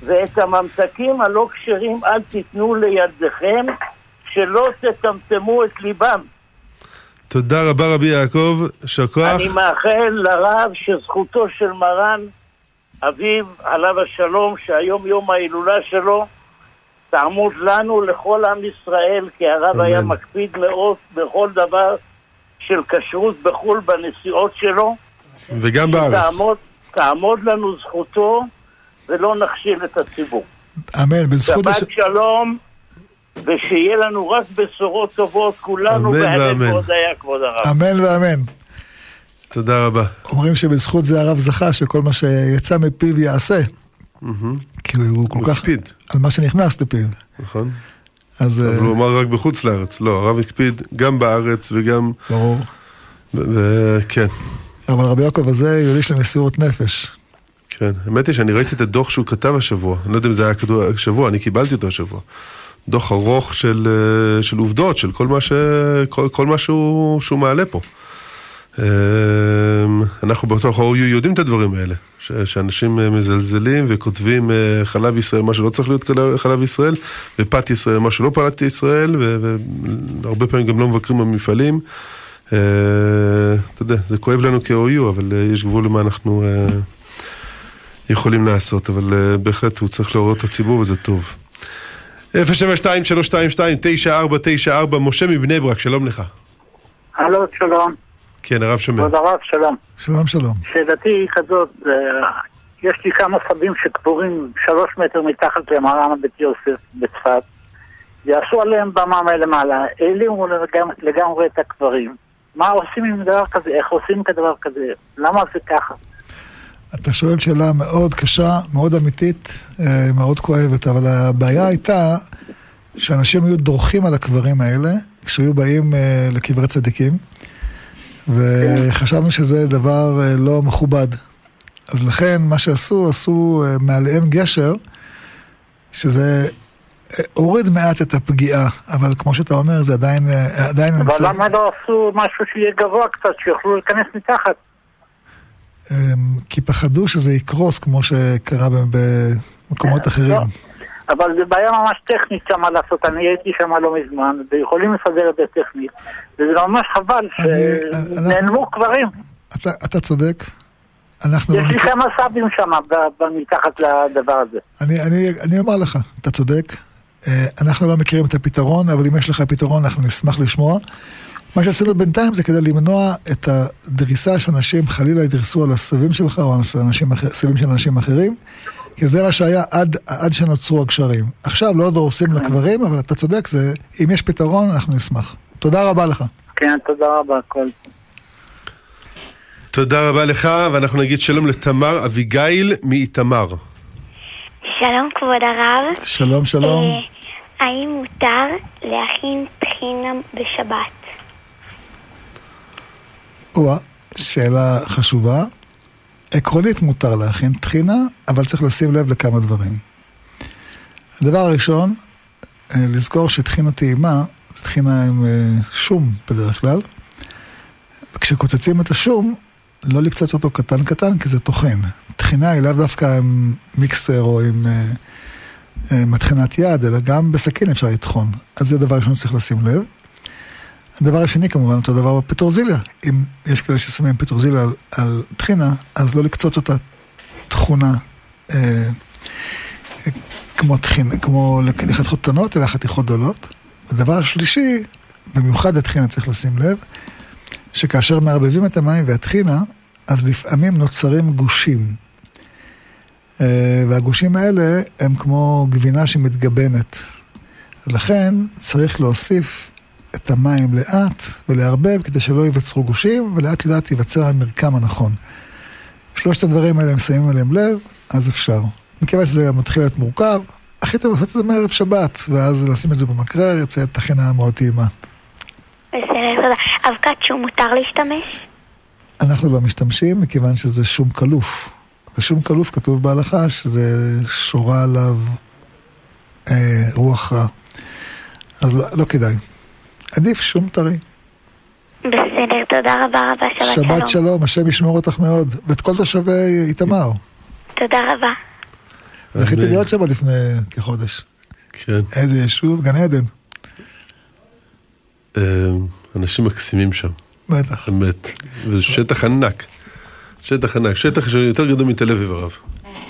ואת הממתקים הלא כשרים אל תיתנו לידיכם, שלא תטמטמו את ליבם. תודה רבה רבי יעקב, יישר כוח. אני מאחל לרב שזכותו של מרן, אביו, עליו השלום, שהיום יום ההילולה שלו, תעמוד לנו, לכל עם ישראל, כי הרב אמן. היה מקפיד מאוד בכל דבר של כשרות בחו"ל בנסיעות שלו. וגם בארץ. תעמוד, תעמוד לנו זכותו, ולא נכשיל את הציבור. אמן, בזכות... הש- שבת שלום, ושיהיה לנו רק בשורות טובות, כולנו, אמן ואמן. כבוד הרב. אמן ואמן. תודה רבה. אומרים שבזכות זה הרב זכה שכל מה שיצא מפיו יעשה. כי הוא כל הוא כך... הקפיד, על מה שנכנס לפיו. נכון? אז אבל אה, הוא אמר רק בחוץ לארץ. לא, הרב הקפיד גם בארץ וגם... ברור. וכן, אבל רבי יעקב הזה יוליש למסירות נפש. כן. האמת היא שאני ראיתי את הדוח שהוא כתב השבוע. אני לא יודע אם זה היה כתוב השבוע, אני קיבלתי אותו השבוע. דוח ארוך של, אה, של עובדות, של כל מה, ש, כל, כל מה שהוא, שהוא מעלה פה. אה, אנחנו בתוך ה-OU יודעים את הדברים האלה, ש, שאנשים אה, מזלזלים וכותבים חלב ישראל, מה שלא צריך להיות חלב- ישראל, ופת ישראל, מה שלא פת ישראל, והרבה פעמים גם לא מבקרים במפעלים. אתה יודע, זה כואב לנו כ-OU, אבל יש גבול למה אנחנו יכולים לעשות, אבל בהחלט הוא צריך לעורר את הציבור וזה טוב. 072-322-9494, משה מבני ברק, שלום לך. הלו, שלום. כן, הרב שומע. כבוד הרב, שלום. שלום שלום. שאלתי היא כזאת, אה, יש לי כמה סבים שקבורים שלוש מטר מתחת למרן בית יוסף בצפת, ועשו עליהם במה מלמעלה, העלימו לגמ- לגמרי את הקברים. מה עושים עם דבר כזה? איך עושים כדבר כזה? למה זה ככה? אתה שואל שאלה מאוד קשה, מאוד אמיתית, אה, מאוד כואבת, אבל הבעיה הייתה שאנשים היו דורכים על הקברים האלה, כשהיו באים אה, לקברי צדיקים, וחשבנו שזה דבר אה, לא מכובד. אז לכן מה שעשו, עשו מעליהם גשר, שזה הוריד מעט את הפגיעה, אבל כמו שאתה אומר, זה עדיין, עדיין אבל נמצא... למה לא עשו משהו שיהיה גבוה קצת, שיוכלו להיכנס מתחת? אמ, כי פחדו שזה יקרוס כמו שקרה במקומות אחרים. לא. אבל זו בעיה ממש טכנית שמה לעשות, אני הייתי שמה לא מזמן, ויכולים לסדר את זה טכנית, וזה ממש חבל אני- שנעלמו קברים. אתה, צודק, אנחנו לא יש לי מכיר... כמה סבים שם מתחת לדבר הזה. אני, אני, אני אומר לך, אתה צודק, אה, אנחנו לא מכירים את הפתרון, אבל אם יש לך פתרון אנחנו נשמח לשמוע. מה שעשינו בינתיים זה כדי למנוע את הדריסה שאנשים חלילה ידרסו על הסבים שלך או על אנשים אחר, סבים של אנשים אחרים, כי זה מה שהיה עד, עד שנוצרו הגשרים. עכשיו לא דורסים לקברים, אבל אתה צודק, זה, אם יש פתרון אנחנו נשמח. תודה רבה לך. כן, תודה רבה, כל תודה רבה לך, ואנחנו נגיד שלום לתמר אביגיל מאיתמר. שלום כבוד הרב. שלום, שלום. אה, האם מותר להכין טחינה בשבת? או שאלה חשובה. עקרונית מותר להכין טחינה, אבל צריך לשים לב לכמה דברים. הדבר הראשון, אה, לזכור שטחינה טעימה זה טחינה עם אה, שום בדרך כלל, וכשקוצצים את השום, לא לקצוץ אותו קטן קטן, כי זה טוחן. טחינה היא לאו דווקא עם מיקסר או עם אה, אה, מטחנת יד, אלא גם בסכין אפשר לטחון. אז זה דבר ראשון שצריך לשים לב. הדבר השני כמובן, אותו דבר בפטרוזיליה. אם יש כאלה ששמים פטרוזיליה על, על טחינה, אז לא לקצוץ אותה תכונה אה, כמו טחינה, כמו לחתיכות קטנות, אלא חתיכות גדולות. הדבר השלישי, במיוחד הטחינה צריך לשים לב, שכאשר מערבבים את המים והטחינה, אז לפעמים נוצרים גושים. אה, והגושים האלה הם כמו גבינה שמתגבנת. לכן צריך להוסיף את המים לאט ולערבב כדי שלא ייווצרו גושים, ולאט לאט ייווצר המרקם הנכון. שלושת הדברים האלה, אם שמים עליהם לב, אז אפשר. מכיוון שזה גם מתחיל להיות מורכב, הכי טוב לעשות את זה מערב שבת, ואז לשים את זה במקרר, יוצא טחינה מאוד טעימה. בסדר, תודה. אבקת שום מותר להשתמש? אנחנו לא משתמשים מכיוון שזה שום כלוף. ושום כלוף כתוב בהלכה שזה שורה עליו אה, רוח רע. אז לא, לא כדאי. עדיף שום טרי. בסדר, תודה רבה רבה, שבת שלום. שבת שלום, השם ישמור אותך מאוד. ואת כל תושבי איתמר. תודה רבה. זכיתי. להיות שם לפני כחודש. כן. איזה יישוב, גן עדן. אה, אנשים מקסימים שם, בטח. באמת. וזה שטח ענק. שטח ענק, שטח שיותר גדול מתל אביב הרב.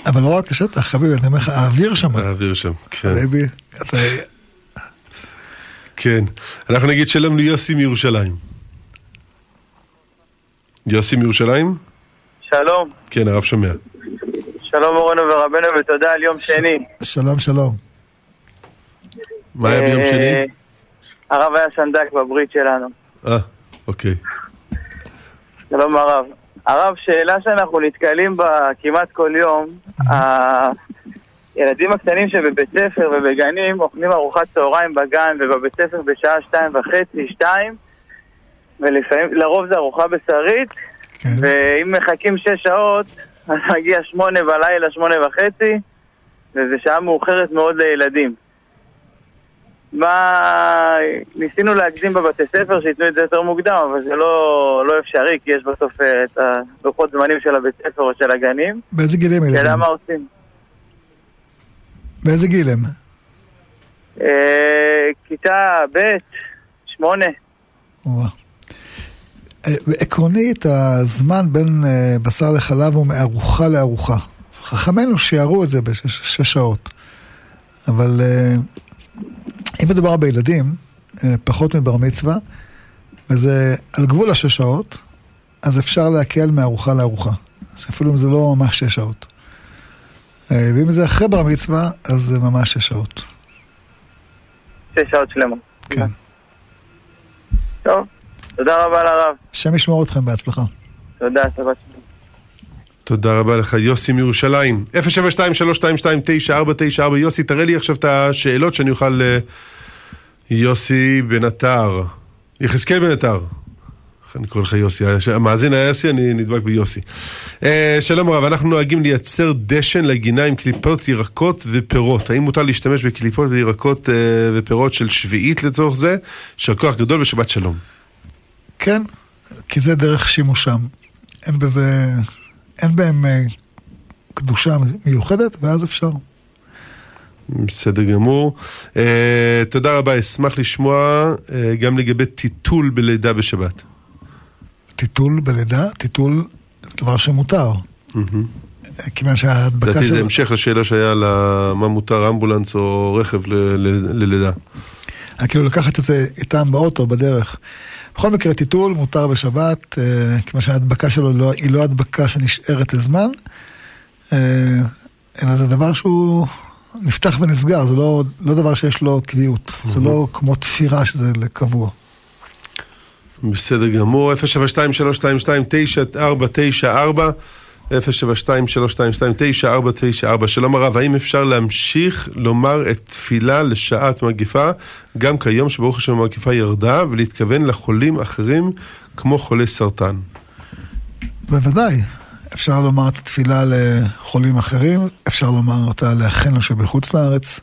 אבל לא רק השטח, חביבי, אני אומר לך, האוויר שם. האוויר שם, כן. חביבי, אתה... כן. אנחנו נגיד שלום ליוסי מירושלים. יוסי מירושלים? שלום, כן, הרב שומע. שלום מורנו ורבנו ותודה על יום שני. שלום, שלום. מה היה ביום אה, שני? הרב היה סנדק בברית שלנו. אה, אוקיי. שלום הרב. הרב, שאלה שאנחנו נתקלים בה כמעט כל יום, הילדים הקטנים שבבית ספר ובגנים אוכלים ארוחת צהריים בגן ובבית ספר בשעה שתיים וחצי, שתיים, ולפעמים, לרוב זה ארוחה בשרית, כן. ואם מחכים שש שעות, אז מגיע שמונה בלילה, שמונה וחצי, וזו שעה מאוחרת מאוד לילדים. מה... ניסינו להקדים בבתי ספר שייתנו את זה יותר מוקדם, אבל זה לא, לא אפשרי, כי יש בסוף אה, את הלוחות זמנים של הבית ספר או של הגנים. באיזה גילים שאלה הילדים? מה עושים. באיזה גיל הם? אה, כיתה ב', שמונה. אה, עקרונית, הזמן בין אה, בשר לחלב הוא מארוחה לארוחה. חכמינו שיערו את זה בשש שש שעות. אבל אם מדובר בילדים, פחות מבר מצווה, וזה על גבול השש שעות, אז אפשר להקל מארוחה לארוחה. אפילו אם זה לא ממש שש שעות. אה, ואם זה אחרי בר מצווה, אז זה ממש שש שעות. שש שעות שלמות. כן. טוב, תודה רבה לרב. השם ישמור אתכם בהצלחה. תודה, שבת שלום. תודה רבה לך, יוסי מירושלים. 072-322-9494. יוסי, תראה לי עכשיו את השאלות שאני אוכל... אה, יוסי בן עטר. יחזקאל בן עטר. אני קורא לך יוסי? המאזין היה יוסי, אני נדבק ביוסי. אה, שלום רב, אנחנו נוהגים לייצר דשן לגינה עם קליפות ירקות ופירות. האם מותר להשתמש בקליפות וירקות אה, ופירות של שביעית לצורך זה? יישר כוח גדול ושבת שלום. כן, כי זה דרך שימושם. אין בזה, אין בהם אה, קדושה מיוחדת, ואז אפשר. בסדר גמור. Uh, תודה רבה, אשמח לשמוע uh, גם לגבי טיטול בלידה בשבת. טיטול בלידה, טיטול זה דבר שמותר. כיוון שההדבקה לדעתי זה של... המשך לשאלה שהיה על מה מותר אמבולנס או רכב ללידה. אה, כאילו לקחת את זה איתם באוטו, בדרך. בכל מקרה, טיטול מותר בשבת, אה, כיוון שההדבקה שלו לא, היא לא הדבקה שנשארת לזמן, אה, אלא זה דבר שהוא נפתח ונסגר, זה לא, לא דבר שיש לו קביעות. זה לא כמו תפירה שזה לקבוע. בסדר גמור, 072-322-9494, 072-322-9494. שלום הרב, האם אפשר להמשיך לומר את תפילה לשעת מגיפה, גם כיום שברוך השם המגיפה ירדה, ולהתכוון לחולים אחרים כמו חולי סרטן? בוודאי. אפשר לומר את התפילה לחולים אחרים, אפשר לומר אותה לאחינו שבחוץ לארץ.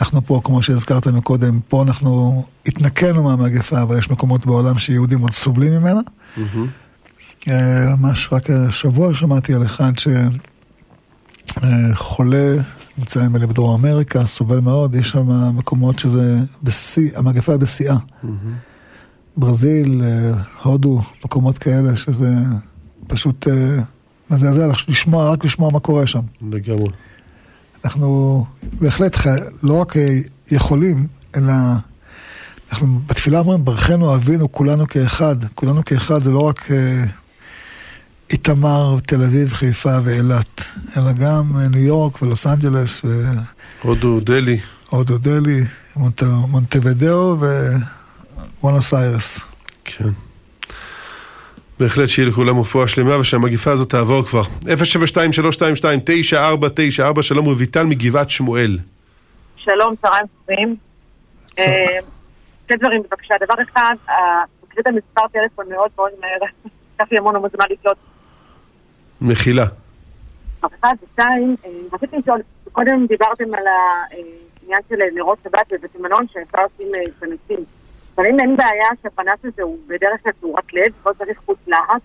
אנחנו פה, כמו שהזכרת מקודם, פה אנחנו התנקנו מהמגפה, אבל יש מקומות בעולם שיהודים עוד סובלים ממנה. אה, ממש רק השבוע שמעתי על אחד שחולה, נמצא נדמה לי בדרום אמריקה, סובל מאוד, יש שם מקומות שזה בשיא, המגפה בשיאה. ברזיל, אה, הודו, מקומות כאלה שזה פשוט אה, מזעזע לשמוע, רק לשמוע מה קורה שם. לגמרי. אנחנו בהחלט חי... לא רק אה, יכולים, אלא אנחנו בתפילה אומרים, ברכנו אבינו כולנו כאחד. כולנו כאחד זה לא רק אה, איתמר, תל אביב, חיפה ואילת, אלא גם אה, ניו יורק ולוס אנג'לס הודו, דלי. והודו דלי, מונט... מונטווידאו ובואנוס איירס. כן. בהחלט שיהיה לכולם רפואה שלמה ושהמגיפה הזאת תעבור כבר. 072-322-9494, שלום רויטל מגבעת שמואל. שלום, צהריים טובים. אה, שתי דברים בבקשה. דבר אחד, אה, מקריא את המספר טלפון מאוד מאוד מהר. לקח לי המון המון זמן לקלוט. מחילה. אחד, ושתיים, אה, רציתי לשאול, קודם דיברתם על העניין של נרות שבת בבית מלון, שאפשר לשים אה, פנסים. אבל אם אין בעיה שהפנס הזה הוא בדרך כלל צורת לב, לא צריך חוץ להט?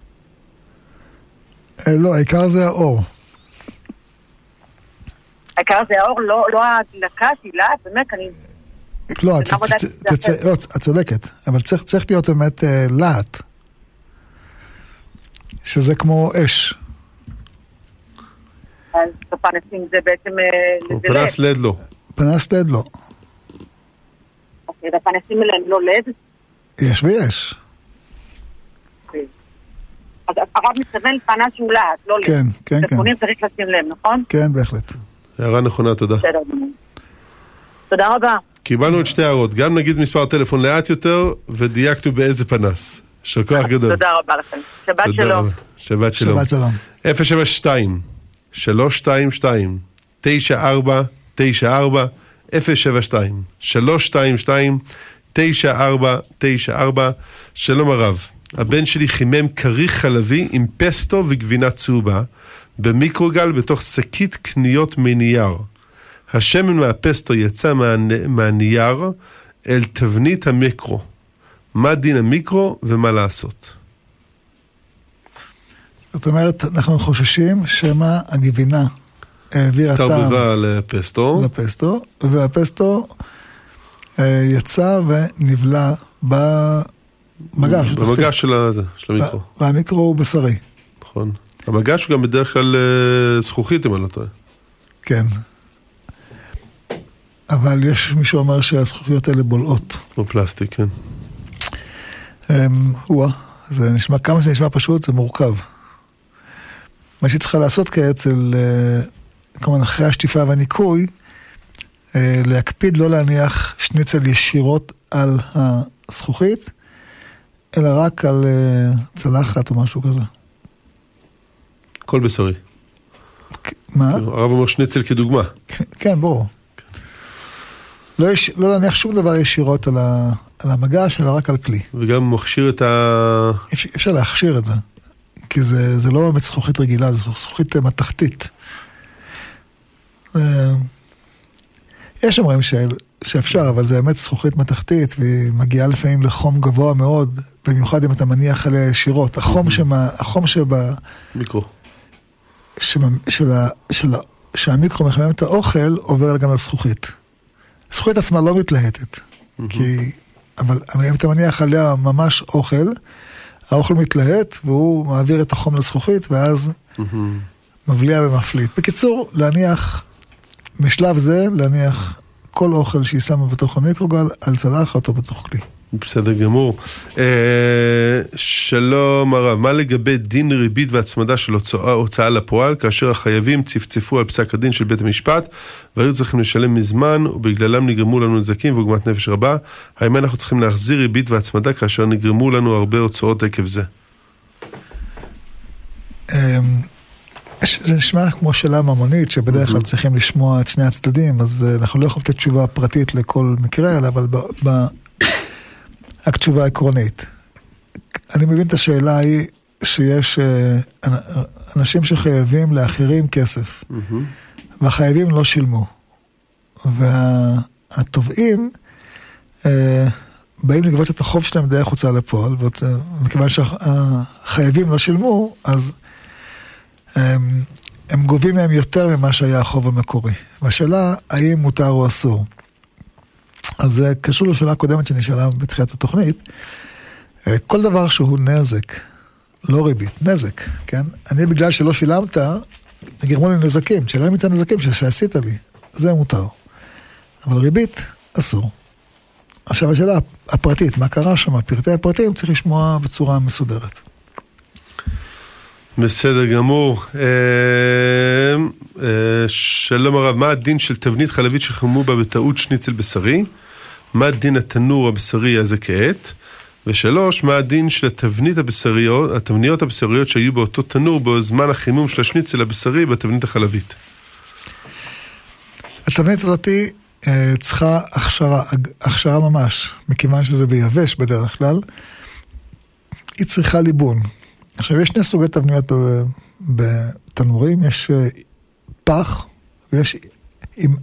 אה, לא, העיקר זה האור. העיקר זה האור, לא, לא ההדלקה, תהילה, באמת, אני... לא, את, לא, את צודקת, אבל צריך, צריך להיות באמת אה, להט, שזה כמו אש. אז בפנסים זה בעצם... אה, פנס לד לא. פנס לד לא. והפנסים האלה הם לא לד? יש ויש. אוקיי. אז הרב מתכוון פנס שהוא להט, לא לד. כן, כן, כן. בפונים צריך לשים לב, נכון? כן, בהחלט. הערה נכונה, תודה. בסדר, תודה רבה. קיבלנו את שתי הערות, גם נגיד מספר טלפון לאט יותר, ודייקנו באיזה פנס. יישר כוח גדול. תודה רבה לכם. שבת שלום. שבת שלום. שבת שלום. 072 322 9494 072 322 9494 שלום הרב, הבן שלי חימם כריך חלבי עם פסטו וגבינה צהובה במיקרוגל בתוך שקית קניות מנייר. השמן מהפסטו יצא מה, מהנייר אל תבנית המיקרו. מה דין המיקרו ומה לעשות? זאת אומרת, אנחנו חוששים שמא הגבינה העבירה טעם... תרבבה לפסטו. לפסטו, והפסטו אה, יצא ונבלע במגש. במגש של, של המיקרו. והמיקרו הוא בשרי. נכון. המגש הוא גם בדרך כלל אה, זכוכית, אם אני לא טועה. כן. אבל יש מי שאומר שהזכוכיות האלה בולעות. כמו פלסטיק, כן. וואה, זה נשמע, כמה שזה נשמע פשוט, זה מורכב. מה שהיא צריכה לעשות כעת זה, כמובן אחרי השטיפה והניקוי, אה, להקפיד לא להניח שניצל ישירות על הזכוכית, אלא רק על אה, צלחת או משהו כזה. הכל בשרי. מה? הרב אומר שניצל כדוגמה. כן, ברור. לא, יש, לא להניח שום דבר ישירות על, ה, על המגש, אלא רק על כלי. וגם מכשיר את ה... אפשר, אפשר להכשיר את זה, כי זה, זה לא באמת זכוכית רגילה, זה זכוכית מתכתית. אה, יש אומרים ש, שאפשר, אבל זה באמת זכוכית מתכתית, והיא מגיעה לפעמים לחום גבוה מאוד, במיוחד אם אתה מניח עליה ישירות. החום, שמה, החום שבה... מיקרו. שמה, של, של, שהמיקרו מחמם את האוכל, עובר גם לזכוכית. הזכוכית עצמה לא מתלהטת. כי... אבל אם אתה מניח עליה ממש אוכל, האוכל מתלהט והוא מעביר את החום לזכוכית, ואז. מבליע ומפליט. בקיצור, להניח, משלב זה, להניח כל אוכל שהיא שמה בתוך המיקרוגל על צלחת או בתוך כלי. בסדר גמור. אה, שלום הרב, מה לגבי דין ריבית והצמדה של הוצאה, הוצאה לפועל, כאשר החייבים צפצפו על פסק הדין של בית המשפט והיו צריכים לשלם מזמן ובגללם נגרמו לנו נזקים ועוגמת נפש רבה? האם אנחנו צריכים להחזיר ריבית והצמדה כאשר נגרמו לנו הרבה הוצאות עקב זה? זה נשמע כמו שאלה ממונית, שבדרך כלל צריכים לשמוע את שני הצדדים, אז אה, אנחנו לא יכולים לתת תשובה פרטית לכל מקרה, אבל רק תשובה עקרונית. אני מבין את השאלה היא שיש אה, אנשים שחייבים לאחרים כסף, mm-hmm. והחייבים לא שילמו. והתובעים אה, באים לגבות את החוב שלהם דרך הוצאה לפועל, ומכיוון שהחייבים לא שילמו, אז הם, הם גובים מהם יותר ממה שהיה החוב המקורי. והשאלה, האם מותר או אסור. אז זה קשור לשאלה הקודמת שנשאלה בתחילת התוכנית. אה, כל דבר שהוא נזק, לא ריבית, נזק, כן? אני בגלל שלא שילמת, נגרמו לי נזקים, תשלם את הנזקים שעשית לי, זה מותר. אבל ריבית, אסור. עכשיו השאלה הפרטית, מה קרה שם, פרטי הפרטים צריך לשמוע בצורה מסודרת. בסדר גמור. אה, אה, שלום הרב, מה הדין של תבנית חלבית שחמו בה בטעות שניצל בשרי? מה דין התנור הבשרי הזה כעת? ושלוש, מה הדין של התבנית הבשריות, התבניות הבשריות שהיו באותו תנור בזמן החימום של השניצל הבשרי בתבנית החלבית? התבנית הזאת אה, צריכה הכשרה, הכשרה ממש, מכיוון שזה ביבש בדרך כלל, היא צריכה ליבון. עכשיו, יש שני סוגי תבניות בתנורים, יש אה, פח ויש עם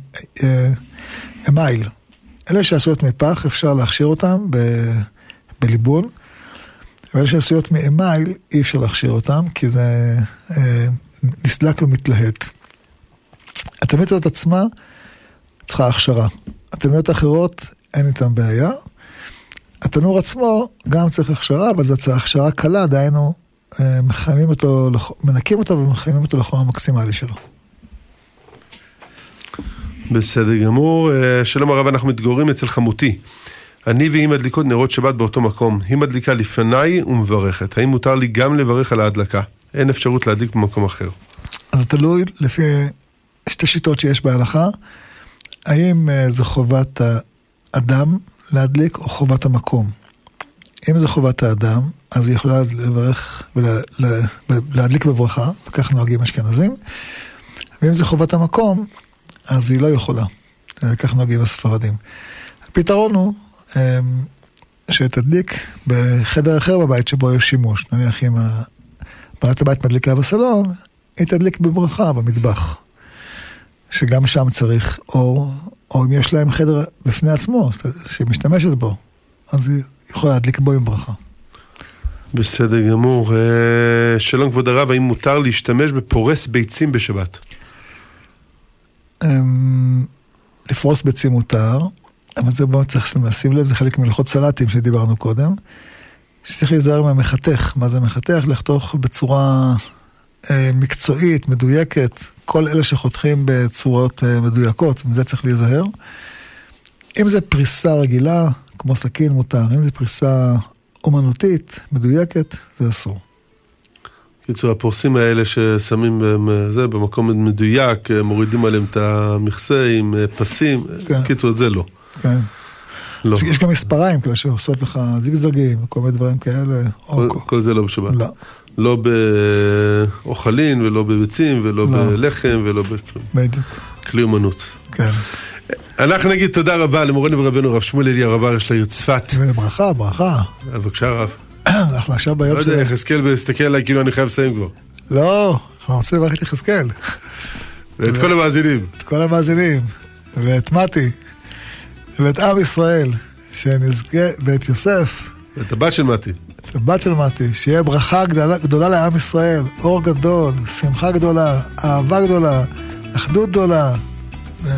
אמייל. אלה שעשויות מפח, אפשר להכשיר אותם ב, בליבון, ואלה שעשויות מאמייל, אי אפשר להכשיר אותם, כי זה אה, נסדק ומתלהט. התלמיד הזאת עצמה צריכה הכשרה. התלמידות האחרות, אין איתן בעיה. התנור עצמו גם צריך הכשרה, אבל צריך הכשרה קלה, דהיינו, אה, מחיימים אותו, מנקים אותו ומחיימים אותו לחום המקסימלי שלו. בסדר גמור. אה, שלום הרב, אנחנו מתגוררים אצל חמותי. אני והיא מדליקות נרות שבת באותו מקום. היא מדליקה לפניי ומברכת. האם מותר לי גם לברך על ההדלקה? אין אפשרות להדליק במקום אחר. אז תלוי לפי שתי שיטות שיש בהלכה. האם אה, זו חובת האדם להדליק או חובת המקום? אם זו חובת האדם, אז היא יכולה לברך ולהדליק בברכה, וכך נוהגים אשכנזים. ואם זו חובת המקום, אז היא לא יכולה. כך נוהגים הספרדים. הפתרון הוא אמ, שתדליק בחדר אחר בבית שבו יש שימוש. נניח אם בעלת הבית מדליקה בסלון, היא תדליק בברכה במטבח. שגם שם צריך אור, או אם יש להם חדר בפני עצמו, שהיא משתמשת בו, אז היא יכולה להדליק בו עם ברכה. בסדר גמור. אה, שלום כבוד הרב, האם מותר להשתמש בפורס ביצים בשבת? אמ, לפרוס ביצים מותר, אבל זה באמת צריך לשים לב, זה חלק מלכות סלטים שדיברנו קודם. שצריך להיזהר מהמחתך. מה זה מחתך? לחתוך בצורה אה, מקצועית, מדויקת. כל אלה שחותכים בצורות אה, מדויקות, מזה צריך להיזהר. אם זה פריסה רגילה, כמו סכין מותר, אם זה פריסה אומנותית, מדויקת, זה אסור. קיצור, הפורסים האלה ששמים בהם, אה, זה, במקום מדויק, אה, מורידים עליהם את המכסה עם אה, פסים, כן. קיצור, את זה לא. כן. לא. יש גם מספריים כאלה שעושות לך זיגזגים וכל מיני דברים כאלה. כל, כל... כל זה לא בשבת. לא. לא באוכלין ולא בביצים ולא לא. בלחם ולא בכלום. בדיוק. כלי אומנות. כן. אנחנו נגיד תודה רבה למורנו ורבנו רב שמואל אלי הרב ארש לעיר צפת. ברכה, ברכה. בבקשה רב. אנחנו עכשיו ביום לא יודע, יחזקאל מסתכל עליי כאילו אני חייב לסיים כבר. לא, אנחנו רוצים לברך את יחזקאל. ואת כל המאזינים. את כל המאזינים, ואת מתי, ואת עם ישראל, שנזכה, ואת יוסף. ואת הבת של מתי. את הבת של מתי, שיהיה ברכה גדולה, גדולה לעם ישראל, אור גדול, שמחה גדולה, אהבה גדולה, אחדות גדולה,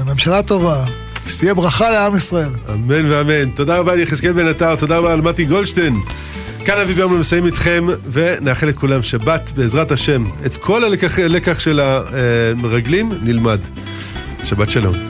ממשלה טובה, שתהיה ברכה לעם ישראל. אמן ואמן. תודה רבה ליחזקאל בן עטר, תודה רבה על מתי גולדשטיין. כאן אבי ברמן מסיים איתכם, ונאחל לכולם שבת, בעזרת השם. את כל הלקח של המרגלים נלמד. שבת שלום.